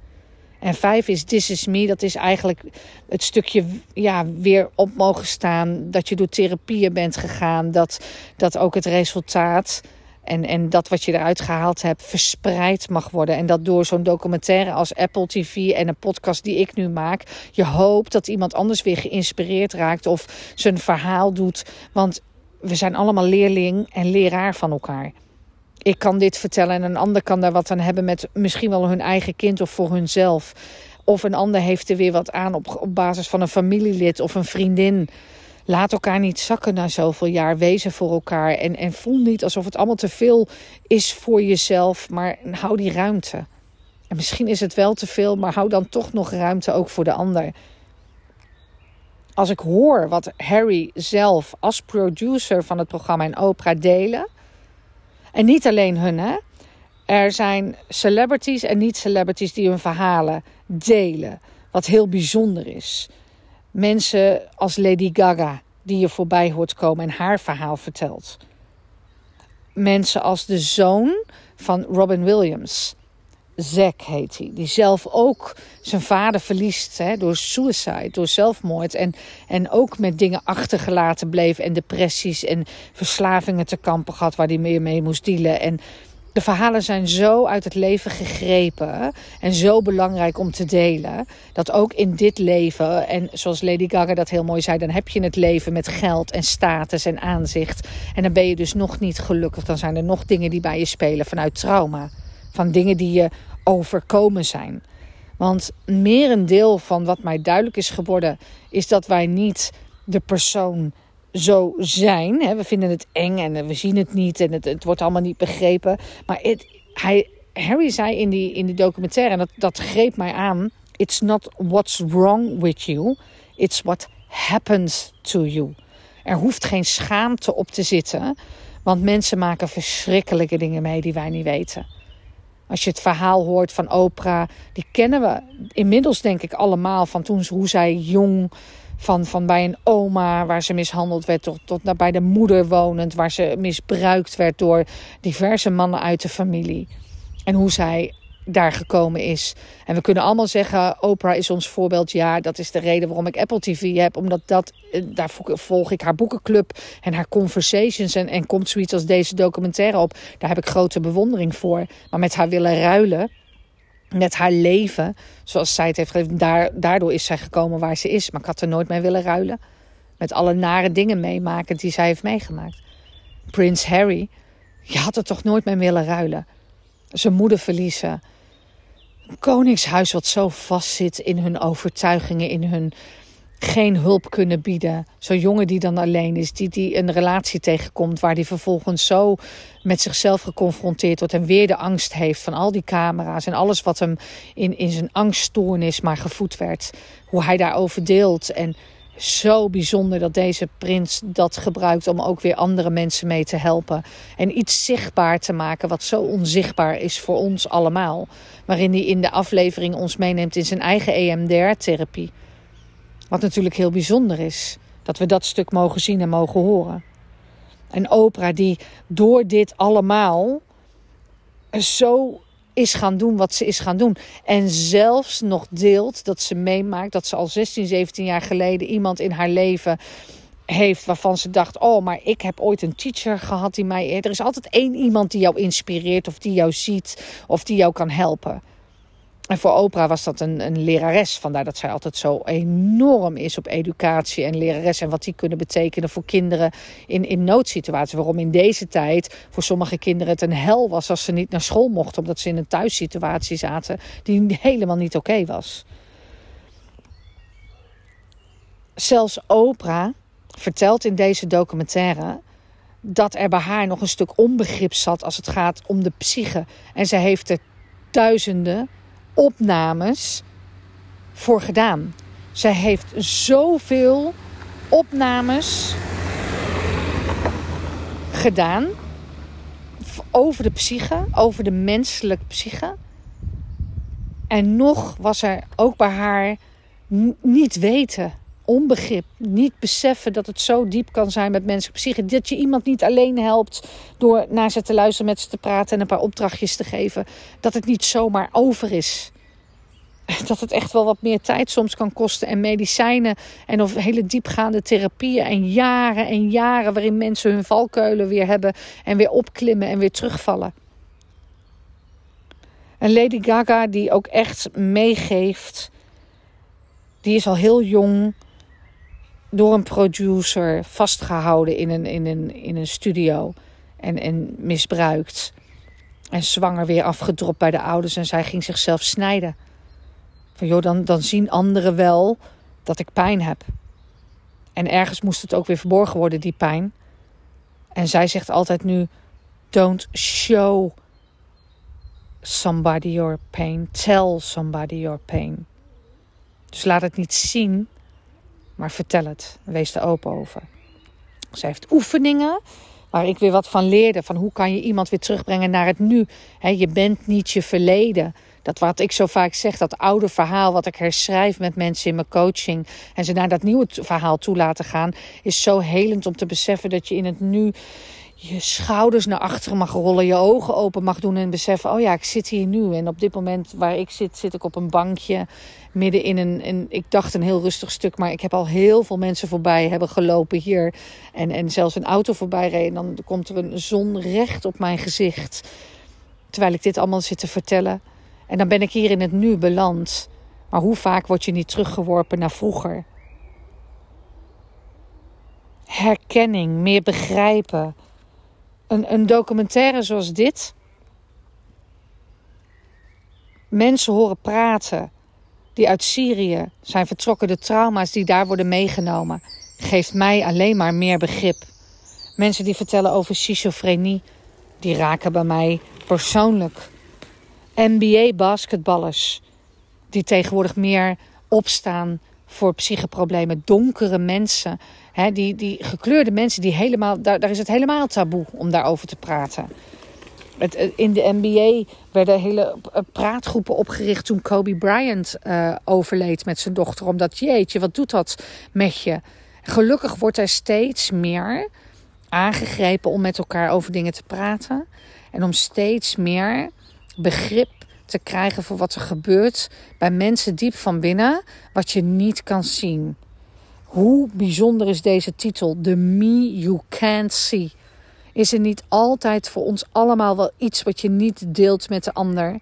A: En vijf is This is Me. Dat is eigenlijk het stukje ja, weer op mogen staan. Dat je door therapieën bent gegaan. Dat, dat ook het resultaat en, en dat wat je eruit gehaald hebt verspreid mag worden. En dat door zo'n documentaire als Apple TV en een podcast die ik nu maak. Je hoopt dat iemand anders weer geïnspireerd raakt of zijn verhaal doet. Want we zijn allemaal leerling en leraar van elkaar. Ik kan dit vertellen en een ander kan daar wat aan hebben met misschien wel hun eigen kind of voor hunzelf. Of een ander heeft er weer wat aan op, op basis van een familielid of een vriendin. Laat elkaar niet zakken na zoveel jaar. Wezen voor elkaar. En, en voel niet alsof het allemaal te veel is voor jezelf. Maar hou die ruimte. En misschien is het wel te veel, maar hou dan toch nog ruimte ook voor de ander. Als ik hoor wat Harry zelf als producer van het programma en Oprah delen. En niet alleen hun, hè. Er zijn celebrities en niet-celebrities die hun verhalen delen. Wat heel bijzonder is. Mensen als Lady Gaga, die je voorbij hoort komen en haar verhaal vertelt. Mensen als de zoon van Robin Williams. Zack heet hij. Die zelf ook zijn vader verliest hè, door suicide, door zelfmoord. En, en ook met dingen achtergelaten bleef. En depressies en verslavingen te kampen gehad waar hij meer mee moest dealen. En de verhalen zijn zo uit het leven gegrepen en zo belangrijk om te delen. Dat ook in dit leven, en zoals Lady Gaga dat heel mooi zei, dan heb je het leven met geld en status en aanzicht. En dan ben je dus nog niet gelukkig. Dan zijn er nog dingen die bij je spelen vanuit trauma. Van dingen die je overkomen zijn. Want merendeel van wat mij duidelijk is geworden, is dat wij niet de persoon zo zijn. We vinden het eng en we zien het niet en het, het wordt allemaal niet begrepen. Maar hij, Harry zei in die, in documentaire, en dat, dat greep mij aan: It's not what's wrong with you, it's what happens to you. Er hoeft geen schaamte op te zitten, want mensen maken verschrikkelijke dingen mee die wij niet weten. Als je het verhaal hoort van Oprah, die kennen we inmiddels denk ik allemaal van toen hoe zij jong van, van bij een oma waar ze mishandeld werd, tot, tot naar bij de moeder wonend, waar ze misbruikt werd door diverse mannen uit de familie. En hoe zij daar gekomen is. En we kunnen allemaal zeggen: Oprah is ons voorbeeld. Ja, dat is de reden waarom ik Apple TV heb. Omdat dat, eh, daar volg ik haar boekenclub en haar conversations. En, en komt zoiets als deze documentaire op. Daar heb ik grote bewondering voor. Maar met haar willen ruilen met haar leven, zoals zij het heeft gegeven, daar, daardoor is zij gekomen waar ze is. Maar ik had er nooit mee willen ruilen. Met alle nare dingen meemaken die zij heeft meegemaakt. Prins Harry, je had er toch nooit mee willen ruilen. Zijn moeder verliezen. Koningshuis wat zo vastzit in hun overtuigingen, in hun geen hulp kunnen bieden. Zo'n jongen die dan alleen is, die, die een relatie tegenkomt waar die vervolgens zo met zichzelf geconfronteerd wordt en weer de angst heeft van al die camera's en alles wat hem in, in zijn angststoornis maar gevoed werd. Hoe hij daarover deelt en zo bijzonder dat deze prins dat gebruikt om ook weer andere mensen mee te helpen. En iets zichtbaar te maken wat zo onzichtbaar is voor ons allemaal. Waarin hij in de aflevering ons meeneemt in zijn eigen EMDR-therapie. Wat natuurlijk heel bijzonder is. Dat we dat stuk mogen zien en mogen horen. En Oprah die door dit allemaal zo is gaan doen wat ze is gaan doen. En zelfs nog deelt dat ze meemaakt dat ze al 16, 17 jaar geleden iemand in haar leven heeft waarvan ze dacht: Oh, maar ik heb ooit een teacher gehad die mij. Er is altijd één iemand die jou inspireert, of die jou ziet, of die jou kan helpen. En voor Oprah was dat een, een lerares. Vandaar dat zij altijd zo enorm is op educatie en lerares. En wat die kunnen betekenen voor kinderen in, in noodsituaties. Waarom in deze tijd voor sommige kinderen het een hel was als ze niet naar school mochten. Omdat ze in een thuissituatie zaten die helemaal niet oké was. Zelfs Oprah vertelt in deze documentaire dat er bij haar nog een stuk onbegrip zat als het gaat om de psyche. En ze heeft er duizenden opnames voor gedaan. Zij heeft zoveel opnames gedaan over de psyche, over de menselijke psyche. En nog was er ook bij haar niet weten, onbegrip, niet beseffen dat het zo diep kan zijn met menselijke psyche. Dat je iemand niet alleen helpt door naar ze te luisteren, met ze te praten en een paar opdrachtjes te geven. Dat het niet zomaar over is. Dat het echt wel wat meer tijd soms kan kosten. En medicijnen en of hele diepgaande therapieën. En jaren en jaren waarin mensen hun valkuilen weer hebben. En weer opklimmen en weer terugvallen. En Lady Gaga die ook echt meegeeft. Die is al heel jong door een producer vastgehouden in een, in een, in een studio. En, en misbruikt. En zwanger weer afgedropt bij de ouders. En zij ging zichzelf snijden. Van joh, dan, dan zien anderen wel dat ik pijn heb. En ergens moest het ook weer verborgen worden, die pijn. En zij zegt altijd nu: Don't show somebody your pain. Tell somebody your pain. Dus laat het niet zien, maar vertel het. Wees er open over. Ze heeft oefeningen waar ik weer wat van leerde. Van hoe kan je iemand weer terugbrengen naar het nu. je bent niet je verleden. Dat wat ik zo vaak zeg, dat oude verhaal wat ik herschrijf met mensen in mijn coaching. En ze naar dat nieuwe verhaal toe laten gaan. Is zo helend om te beseffen dat je in het nu je schouders naar achteren mag rollen, je ogen open mag doen en beseffen: oh ja, ik zit hier nu. En op dit moment waar ik zit, zit ik op een bankje midden in een, een ik dacht een heel rustig stuk, maar ik heb al heel veel mensen voorbij hebben gelopen hier en, en zelfs een auto voorbij reed. En dan komt er een zon recht op mijn gezicht, terwijl ik dit allemaal zit te vertellen. En dan ben ik hier in het nu beland. Maar hoe vaak word je niet teruggeworpen naar vroeger? Herkenning, meer begrijpen. Een, een documentaire zoals dit. Mensen horen praten die uit Syrië zijn vertrokken, de trauma's die daar worden meegenomen, geeft mij alleen maar meer begrip. Mensen die vertellen over schizofrenie, die raken bij mij persoonlijk. NBA-basketballers die tegenwoordig meer opstaan voor psycheproblemen. Donkere mensen, hè, die, die gekleurde mensen, die helemaal, daar, daar is het helemaal taboe om daarover te praten. Het, eh, in de NBA werden hele eh, praatgroepen opgericht toen Kobe Bryant uh, overleed met zijn dochter. Omdat, jeetje, wat doet dat met je? Gelukkig wordt er steeds meer aangegrepen om met elkaar over dingen te praten. En om steeds meer begrip te krijgen voor wat er gebeurt bij mensen diep van binnen, wat je niet kan zien. Hoe bijzonder is deze titel? The Me You Can't See. Is er niet altijd voor ons allemaal wel iets wat je niet deelt met de ander?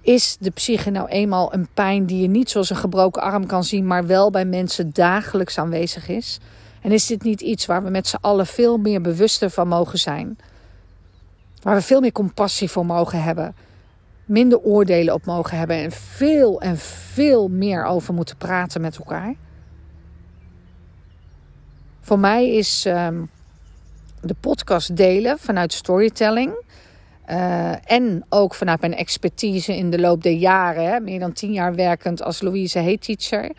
A: Is de psyche nou eenmaal een pijn die je niet zoals een gebroken arm kan zien, maar wel bij mensen dagelijks aanwezig is? En is dit niet iets waar we met z'n allen veel meer bewuster van mogen zijn? Waar we veel meer compassie voor mogen hebben? Minder oordelen op mogen hebben en veel en veel meer over moeten praten met elkaar. Voor mij is ehm, de podcast delen vanuit storytelling. Uh, en ook vanuit mijn expertise in de loop der jaren, hè, meer dan tien jaar werkend als Louise Hay Teacher.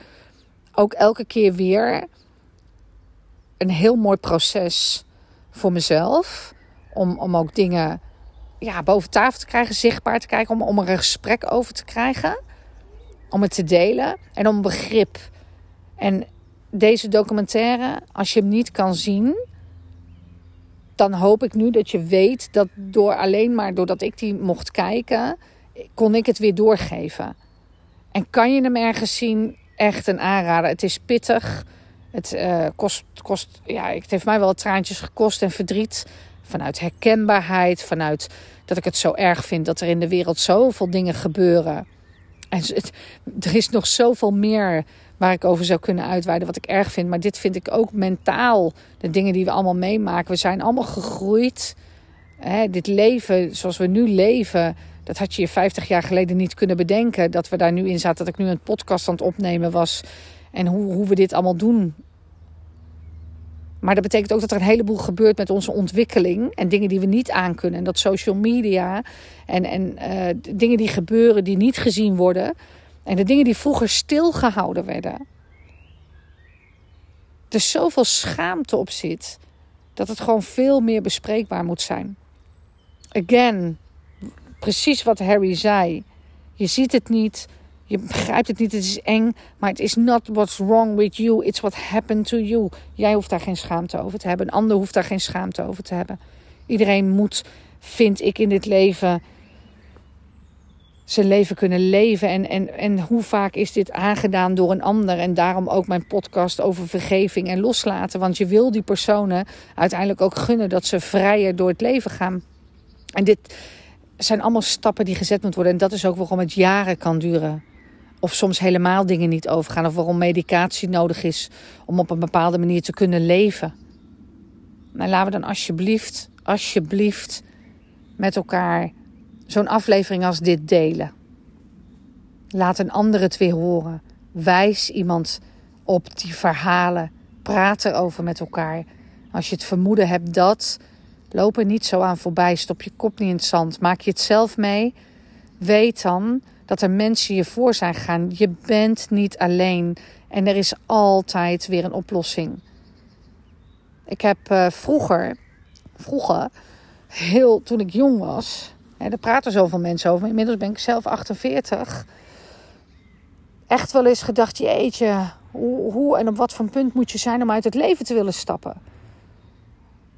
A: Ook elke keer weer een heel mooi proces voor mezelf. Om, om ook dingen ja, boven tafel te krijgen, zichtbaar te krijgen, om, om er een gesprek over te krijgen. Om het te delen en om begrip. En deze documentaire, als je hem niet kan zien, dan hoop ik nu dat je weet dat door alleen maar doordat ik die mocht kijken, kon ik het weer doorgeven. En kan je hem ergens zien? Echt een aanrader. Het is pittig. Het uh, kost, kost, ja, het heeft mij wel traantjes gekost en verdriet. Vanuit herkenbaarheid, vanuit dat ik het zo erg vind dat er in de wereld zoveel dingen gebeuren. En er is nog zoveel meer waar ik over zou kunnen uitweiden wat ik erg vind. Maar dit vind ik ook mentaal. De dingen die we allemaal meemaken. We zijn allemaal gegroeid. Hè, dit leven zoals we nu leven, dat had je je 50 jaar geleden niet kunnen bedenken. Dat we daar nu in zaten. Dat ik nu een podcast aan het opnemen was. En hoe, hoe we dit allemaal doen. Maar dat betekent ook dat er een heleboel gebeurt met onze ontwikkeling. En dingen die we niet aankunnen. En dat social media en, en uh, dingen die gebeuren die niet gezien worden. En de dingen die vroeger stilgehouden werden. Er zoveel schaamte op zit. Dat het gewoon veel meer bespreekbaar moet zijn. Again, precies wat Harry zei. Je ziet het niet. Je begrijpt het niet, het is eng, maar het is not what's wrong with you, it's what happened to you. Jij hoeft daar geen schaamte over te hebben, een ander hoeft daar geen schaamte over te hebben. Iedereen moet, vind ik in dit leven, zijn leven kunnen leven. En, en, en hoe vaak is dit aangedaan door een ander? En daarom ook mijn podcast over vergeving en loslaten. Want je wil die personen uiteindelijk ook gunnen dat ze vrijer door het leven gaan. En dit zijn allemaal stappen die gezet moeten worden. En dat is ook waarom het jaren kan duren. Of soms helemaal dingen niet overgaan. Of waarom medicatie nodig is om op een bepaalde manier te kunnen leven. Maar laten we dan alsjeblieft, alsjeblieft met elkaar zo'n aflevering als dit delen. Laat een ander het weer horen. Wijs iemand op die verhalen. Praat erover met elkaar. Als je het vermoeden hebt dat, loop er niet zo aan voorbij. Stop je kop niet in het zand. Maak je het zelf mee. Weet dan dat er mensen je voor zijn gegaan. Je bent niet alleen en er is altijd weer een oplossing. Ik heb uh, vroeger, vroeger, heel toen ik jong was, hè, daar praten zoveel mensen over. Inmiddels ben ik zelf 48. Echt wel eens gedacht, jeetje, hoe, hoe en op wat voor punt moet je zijn om uit het leven te willen stappen?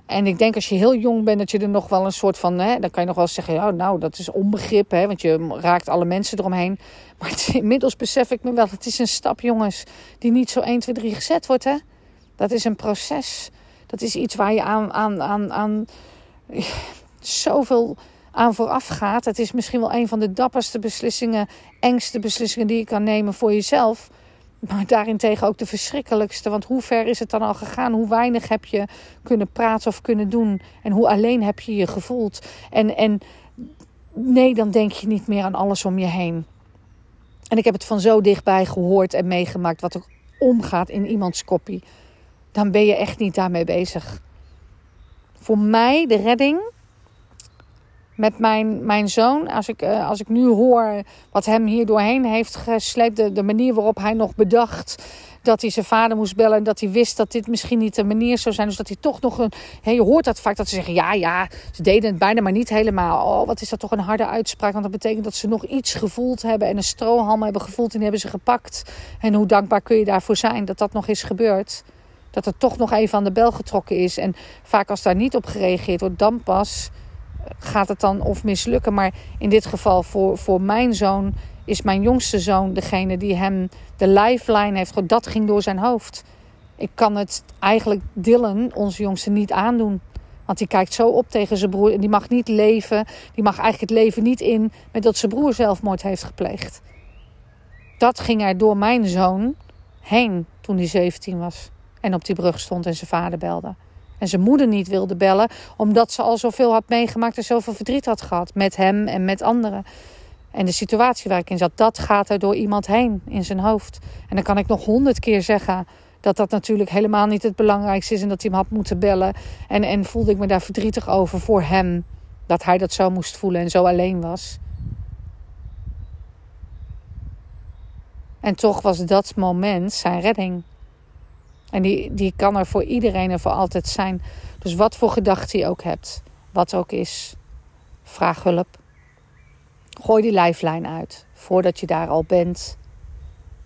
A: En ik denk als je heel jong bent, dat je er nog wel een soort van. Hè, dan kan je nog wel zeggen: ja, nou, dat is onbegrip, hè, want je raakt alle mensen eromheen. Maar inmiddels besef ik me wel: het is een stap, jongens, die niet zo 1, 2, 3 gezet wordt. Hè? Dat is een proces. Dat is iets waar je aan, aan, aan, aan zoveel aan vooraf gaat. Het is misschien wel een van de dapperste beslissingen, engste beslissingen die je kan nemen voor jezelf. Maar daarentegen ook de verschrikkelijkste. Want hoe ver is het dan al gegaan? Hoe weinig heb je kunnen praten of kunnen doen? En hoe alleen heb je je gevoeld? En, en nee, dan denk je niet meer aan alles om je heen. En ik heb het van zo dichtbij gehoord en meegemaakt wat er omgaat in iemands koppie. Dan ben je echt niet daarmee bezig. Voor mij de redding met mijn, mijn zoon. Als ik, uh, als ik nu hoor wat hem hier doorheen heeft gesleept. De, de manier waarop hij nog bedacht dat hij zijn vader moest bellen. En dat hij wist dat dit misschien niet de manier zou zijn. Dus dat hij toch nog een. je hoort dat vaak dat ze zeggen: ja, ja, ze deden het bijna, maar niet helemaal. Oh, wat is dat toch een harde uitspraak? Want dat betekent dat ze nog iets gevoeld hebben. En een strohalm hebben gevoeld. En die hebben ze gepakt. En hoe dankbaar kun je daarvoor zijn dat dat nog is gebeurd? Dat er toch nog even aan de bel getrokken is. En vaak als daar niet op gereageerd wordt, dan pas gaat het dan of mislukken. Maar in dit geval voor, voor mijn zoon is mijn jongste zoon degene die hem de lifeline heeft. Dat ging door zijn hoofd. Ik kan het eigenlijk Dylan, onze jongste, niet aandoen. Want die kijkt zo op tegen zijn broer. En die mag niet leven. Die mag eigenlijk het leven niet in met dat zijn broer zelfmoord heeft gepleegd. Dat ging er door mijn zoon heen toen hij 17 was. En op die brug stond en zijn vader belde. En zijn moeder niet wilde bellen, omdat ze al zoveel had meegemaakt en zoveel verdriet had gehad. Met hem en met anderen. En de situatie waar ik in zat, dat gaat er door iemand heen in zijn hoofd. En dan kan ik nog honderd keer zeggen dat dat natuurlijk helemaal niet het belangrijkste is en dat hij hem had moeten bellen. En, en voelde ik me daar verdrietig over voor hem. Dat hij dat zo moest voelen en zo alleen was. En toch was dat moment zijn redding. En die, die kan er voor iedereen en voor altijd zijn. Dus wat voor gedachte je ook hebt, wat ook is, vraag hulp. Gooi die lijflijn uit voordat je daar al bent.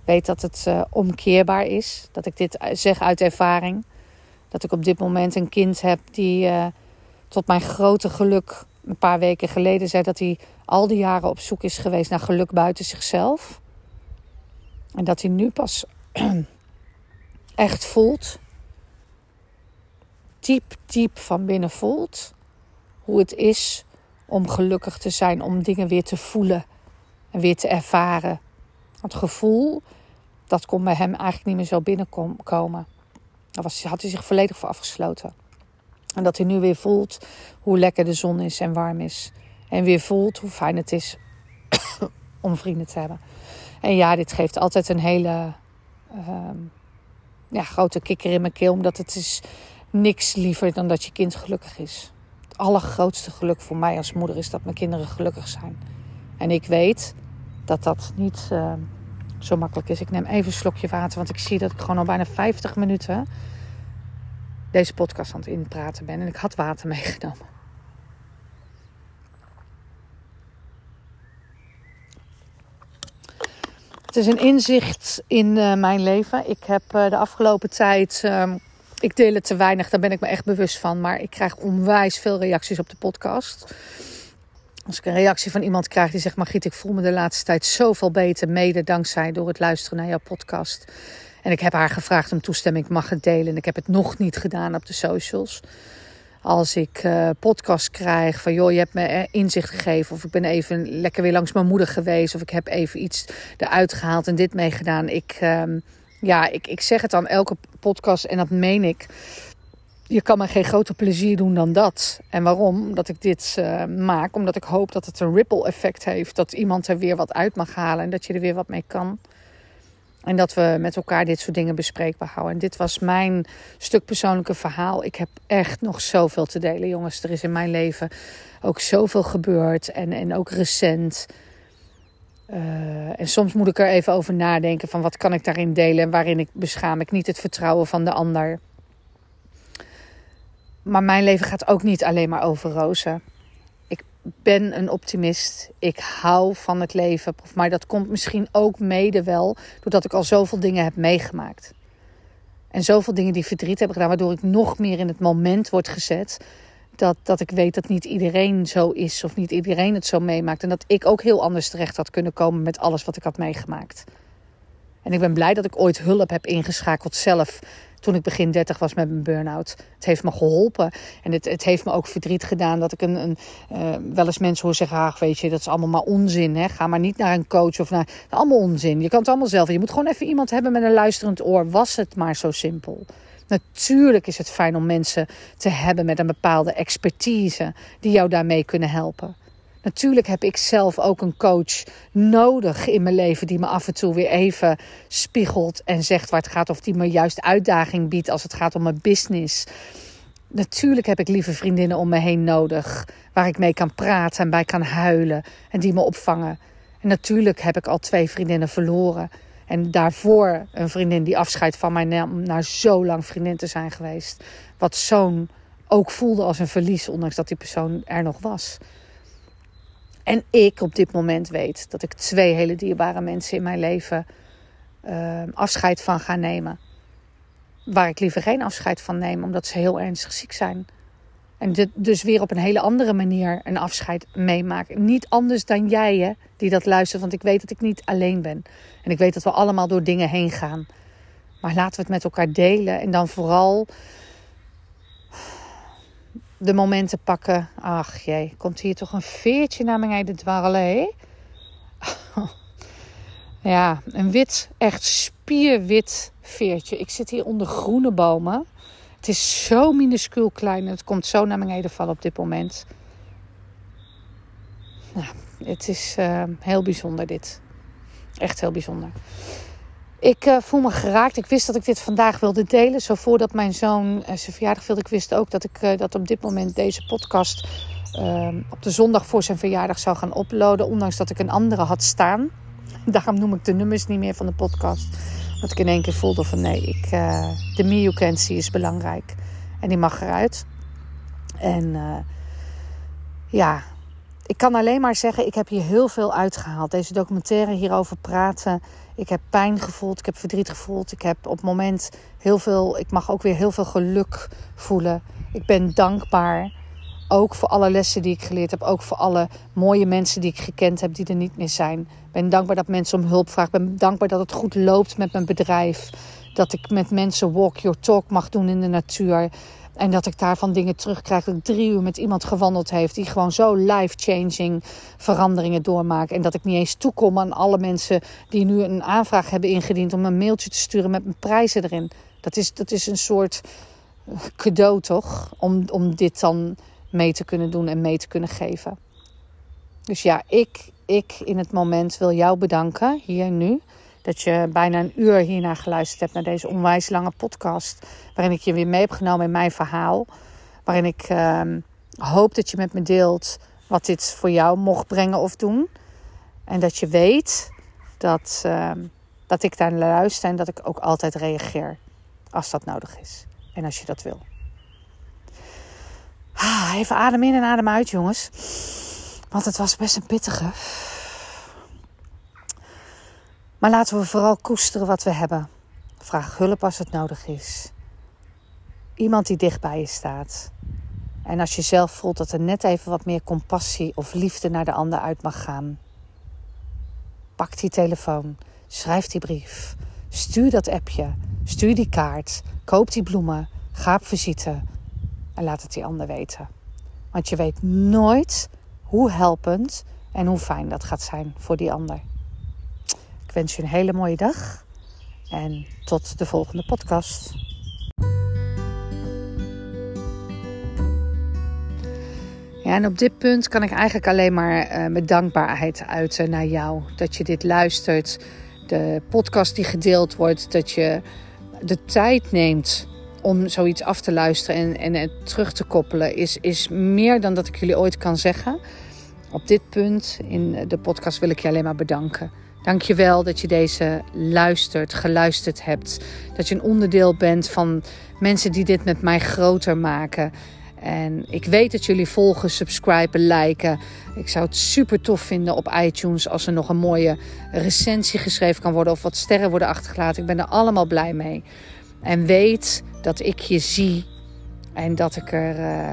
A: Weet dat het uh, omkeerbaar is. Dat ik dit zeg uit ervaring. Dat ik op dit moment een kind heb die uh, tot mijn grote geluk een paar weken geleden zei dat hij al die jaren op zoek is geweest naar geluk buiten zichzelf. En dat hij nu pas echt voelt, diep, diep van binnen voelt, hoe het is om gelukkig te zijn, om dingen weer te voelen en weer te ervaren. Het gevoel, dat kon bij hem eigenlijk niet meer zo binnenkomen. Daar was, had hij zich volledig voor afgesloten. En dat hij nu weer voelt hoe lekker de zon is en warm is. En weer voelt hoe fijn het is om vrienden te hebben. En ja, dit geeft altijd een hele uh, ja, grote kikker in mijn keel. Omdat het is niks liever dan dat je kind gelukkig is. Het allergrootste geluk voor mij als moeder is dat mijn kinderen gelukkig zijn. En ik weet dat dat niet uh, zo makkelijk is. Ik neem even een slokje water, want ik zie dat ik gewoon al bijna 50 minuten deze podcast aan het inpraten ben. En ik had water meegenomen. Is een inzicht in uh, mijn leven. Ik heb uh, de afgelopen tijd. Uh, ik deel het te weinig, daar ben ik me echt bewust van. Maar ik krijg onwijs veel reacties op de podcast. Als ik een reactie van iemand krijg die zegt: Margriet, ik voel me de laatste tijd zoveel beter. Mede dankzij door het luisteren naar jouw podcast. En ik heb haar gevraagd om toestemming, mag het delen. En ik heb het nog niet gedaan op de socials. Als ik uh, podcast krijg van joh, je hebt me inzicht gegeven. Of ik ben even lekker weer langs mijn moeder geweest. Of ik heb even iets eruit gehaald en dit meegedaan. Ik, uh, ja, ik, ik zeg het aan elke podcast en dat meen ik. Je kan me geen groter plezier doen dan dat. En waarom? Omdat ik dit uh, maak. Omdat ik hoop dat het een ripple effect heeft. Dat iemand er weer wat uit mag halen en dat je er weer wat mee kan. En dat we met elkaar dit soort dingen bespreekbaar houden. En dit was mijn stuk persoonlijke verhaal. Ik heb echt nog zoveel te delen, jongens. Er is in mijn leven ook zoveel gebeurd. En, en ook recent. Uh, en soms moet ik er even over nadenken van wat kan ik daarin delen en waarin ik beschaam ik niet het vertrouwen van de ander. Maar mijn leven gaat ook niet alleen maar over rozen ben een optimist. Ik hou van het leven. Maar dat komt misschien ook mede wel doordat ik al zoveel dingen heb meegemaakt. En zoveel dingen die verdriet hebben gedaan, waardoor ik nog meer in het moment word gezet. Dat, dat ik weet dat niet iedereen zo is of niet iedereen het zo meemaakt. En dat ik ook heel anders terecht had kunnen komen met alles wat ik had meegemaakt. En ik ben blij dat ik ooit hulp heb ingeschakeld zelf toen ik begin 30 was met mijn burn-out. Het heeft me geholpen. En het, het heeft me ook verdriet gedaan dat ik een, een uh, wel eens mensen hoor zeggen: ach, weet je, dat is allemaal maar onzin. Hè? Ga maar niet naar een coach of naar. Allemaal onzin. Je kan het allemaal zelf. Je moet gewoon even iemand hebben met een luisterend oor. Was het maar zo simpel. Natuurlijk is het fijn om mensen te hebben met een bepaalde expertise die jou daarmee kunnen helpen. Natuurlijk heb ik zelf ook een coach nodig in mijn leven die me af en toe weer even spiegelt en zegt waar het gaat of die me juist uitdaging biedt als het gaat om mijn business. Natuurlijk heb ik lieve vriendinnen om me heen nodig waar ik mee kan praten en bij kan huilen en die me opvangen. En natuurlijk heb ik al twee vriendinnen verloren. En daarvoor een vriendin die afscheid van mij nam na zo lang vriendin te zijn geweest. Wat zo'n ook voelde als een verlies, ondanks dat die persoon er nog was. En ik op dit moment weet dat ik twee hele dierbare mensen in mijn leven uh, afscheid van ga nemen. Waar ik liever geen afscheid van neem, omdat ze heel ernstig ziek zijn. En dus weer op een hele andere manier een afscheid meemaken. Niet anders dan jij, hè, die dat luistert. Want ik weet dat ik niet alleen ben. En ik weet dat we allemaal door dingen heen gaan. Maar laten we het met elkaar delen. En dan vooral de momenten pakken. Ach jee, komt hier toch een veertje naar beneden dwarrelen, ja, een wit, echt spierwit veertje. Ik zit hier onder groene bomen. Het is zo minuscuul klein en het komt zo naar beneden vallen op dit moment. Nou, het is uh, heel bijzonder dit. Echt heel bijzonder. Ik uh, voel me geraakt. Ik wist dat ik dit vandaag wilde delen. Zo voordat mijn zoon uh, zijn verjaardag wilde. Ik wist ook dat ik uh, dat op dit moment deze podcast op de zondag voor zijn verjaardag zou gaan uploaden. Ondanks dat ik een andere had staan. Daarom noem ik de nummers niet meer van de podcast. Dat ik in één keer voelde van nee, ik, de me is belangrijk. En die mag eruit. En ja, ik kan alleen maar zeggen, ik heb hier heel veel uitgehaald. Deze documentaire hierover praten. Ik heb pijn gevoeld, ik heb verdriet gevoeld. Ik heb op het moment heel veel, ik mag ook weer heel veel geluk voelen. Ik ben dankbaar. Ook voor alle lessen die ik geleerd heb. Ook voor alle mooie mensen die ik gekend heb die er niet meer zijn. Ik ben dankbaar dat mensen om hulp vragen. Ik ben dankbaar dat het goed loopt met mijn bedrijf. Dat ik met mensen walk your talk mag doen in de natuur. En dat ik daarvan dingen terugkrijg. Dat ik drie uur met iemand gewandeld heeft. Die gewoon zo life-changing veranderingen doormaakt. En dat ik niet eens toekom aan alle mensen die nu een aanvraag hebben ingediend. Om een mailtje te sturen met mijn prijzen erin. Dat is, dat is een soort cadeau toch? Om, om dit dan mee te kunnen doen en mee te kunnen geven. Dus ja, ik, ik in het moment wil jou bedanken. Hier nu dat je bijna een uur hiernaar geluisterd hebt naar deze onwijs lange podcast. Waarin ik je weer mee heb genomen in mijn verhaal. Waarin ik ehm, hoop dat je met me deelt wat dit voor jou mocht brengen of doen. En dat je weet dat, ehm, dat ik daar luister en dat ik ook altijd reageer als dat nodig is. En als je dat wil. Ah, even adem in en adem uit, jongens. Want het was best een pittige. Maar laten we vooral koesteren wat we hebben. Vraag hulp als het nodig is. Iemand die dicht bij je staat. En als je zelf voelt dat er net even wat meer compassie of liefde naar de ander uit mag gaan. Pak die telefoon, schrijf die brief, stuur dat appje, stuur die kaart, koop die bloemen, ga op visite en laat het die ander weten. Want je weet nooit hoe helpend en hoe fijn dat gaat zijn voor die ander wens je een hele mooie dag en tot de volgende podcast. Ja, en op dit punt kan ik eigenlijk alleen maar uh, mijn dankbaarheid uiten naar jou. Dat je dit luistert, de podcast die gedeeld wordt, dat je de tijd neemt om zoiets af te luisteren en, en het terug te koppelen, is, is meer dan dat ik jullie ooit kan zeggen. Op dit punt in de podcast wil ik je alleen maar bedanken. Dankjewel dat je deze luistert, geluisterd hebt. Dat je een onderdeel bent van mensen die dit met mij groter maken. En ik weet dat jullie volgen, subscriben, liken. Ik zou het super tof vinden op iTunes als er nog een mooie recensie geschreven kan worden of wat sterren worden achtergelaten. Ik ben er allemaal blij mee. En weet dat ik je zie en dat ik er uh,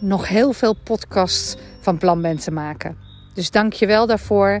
A: nog heel veel podcasts van plan ben te maken. Dus dank je wel daarvoor.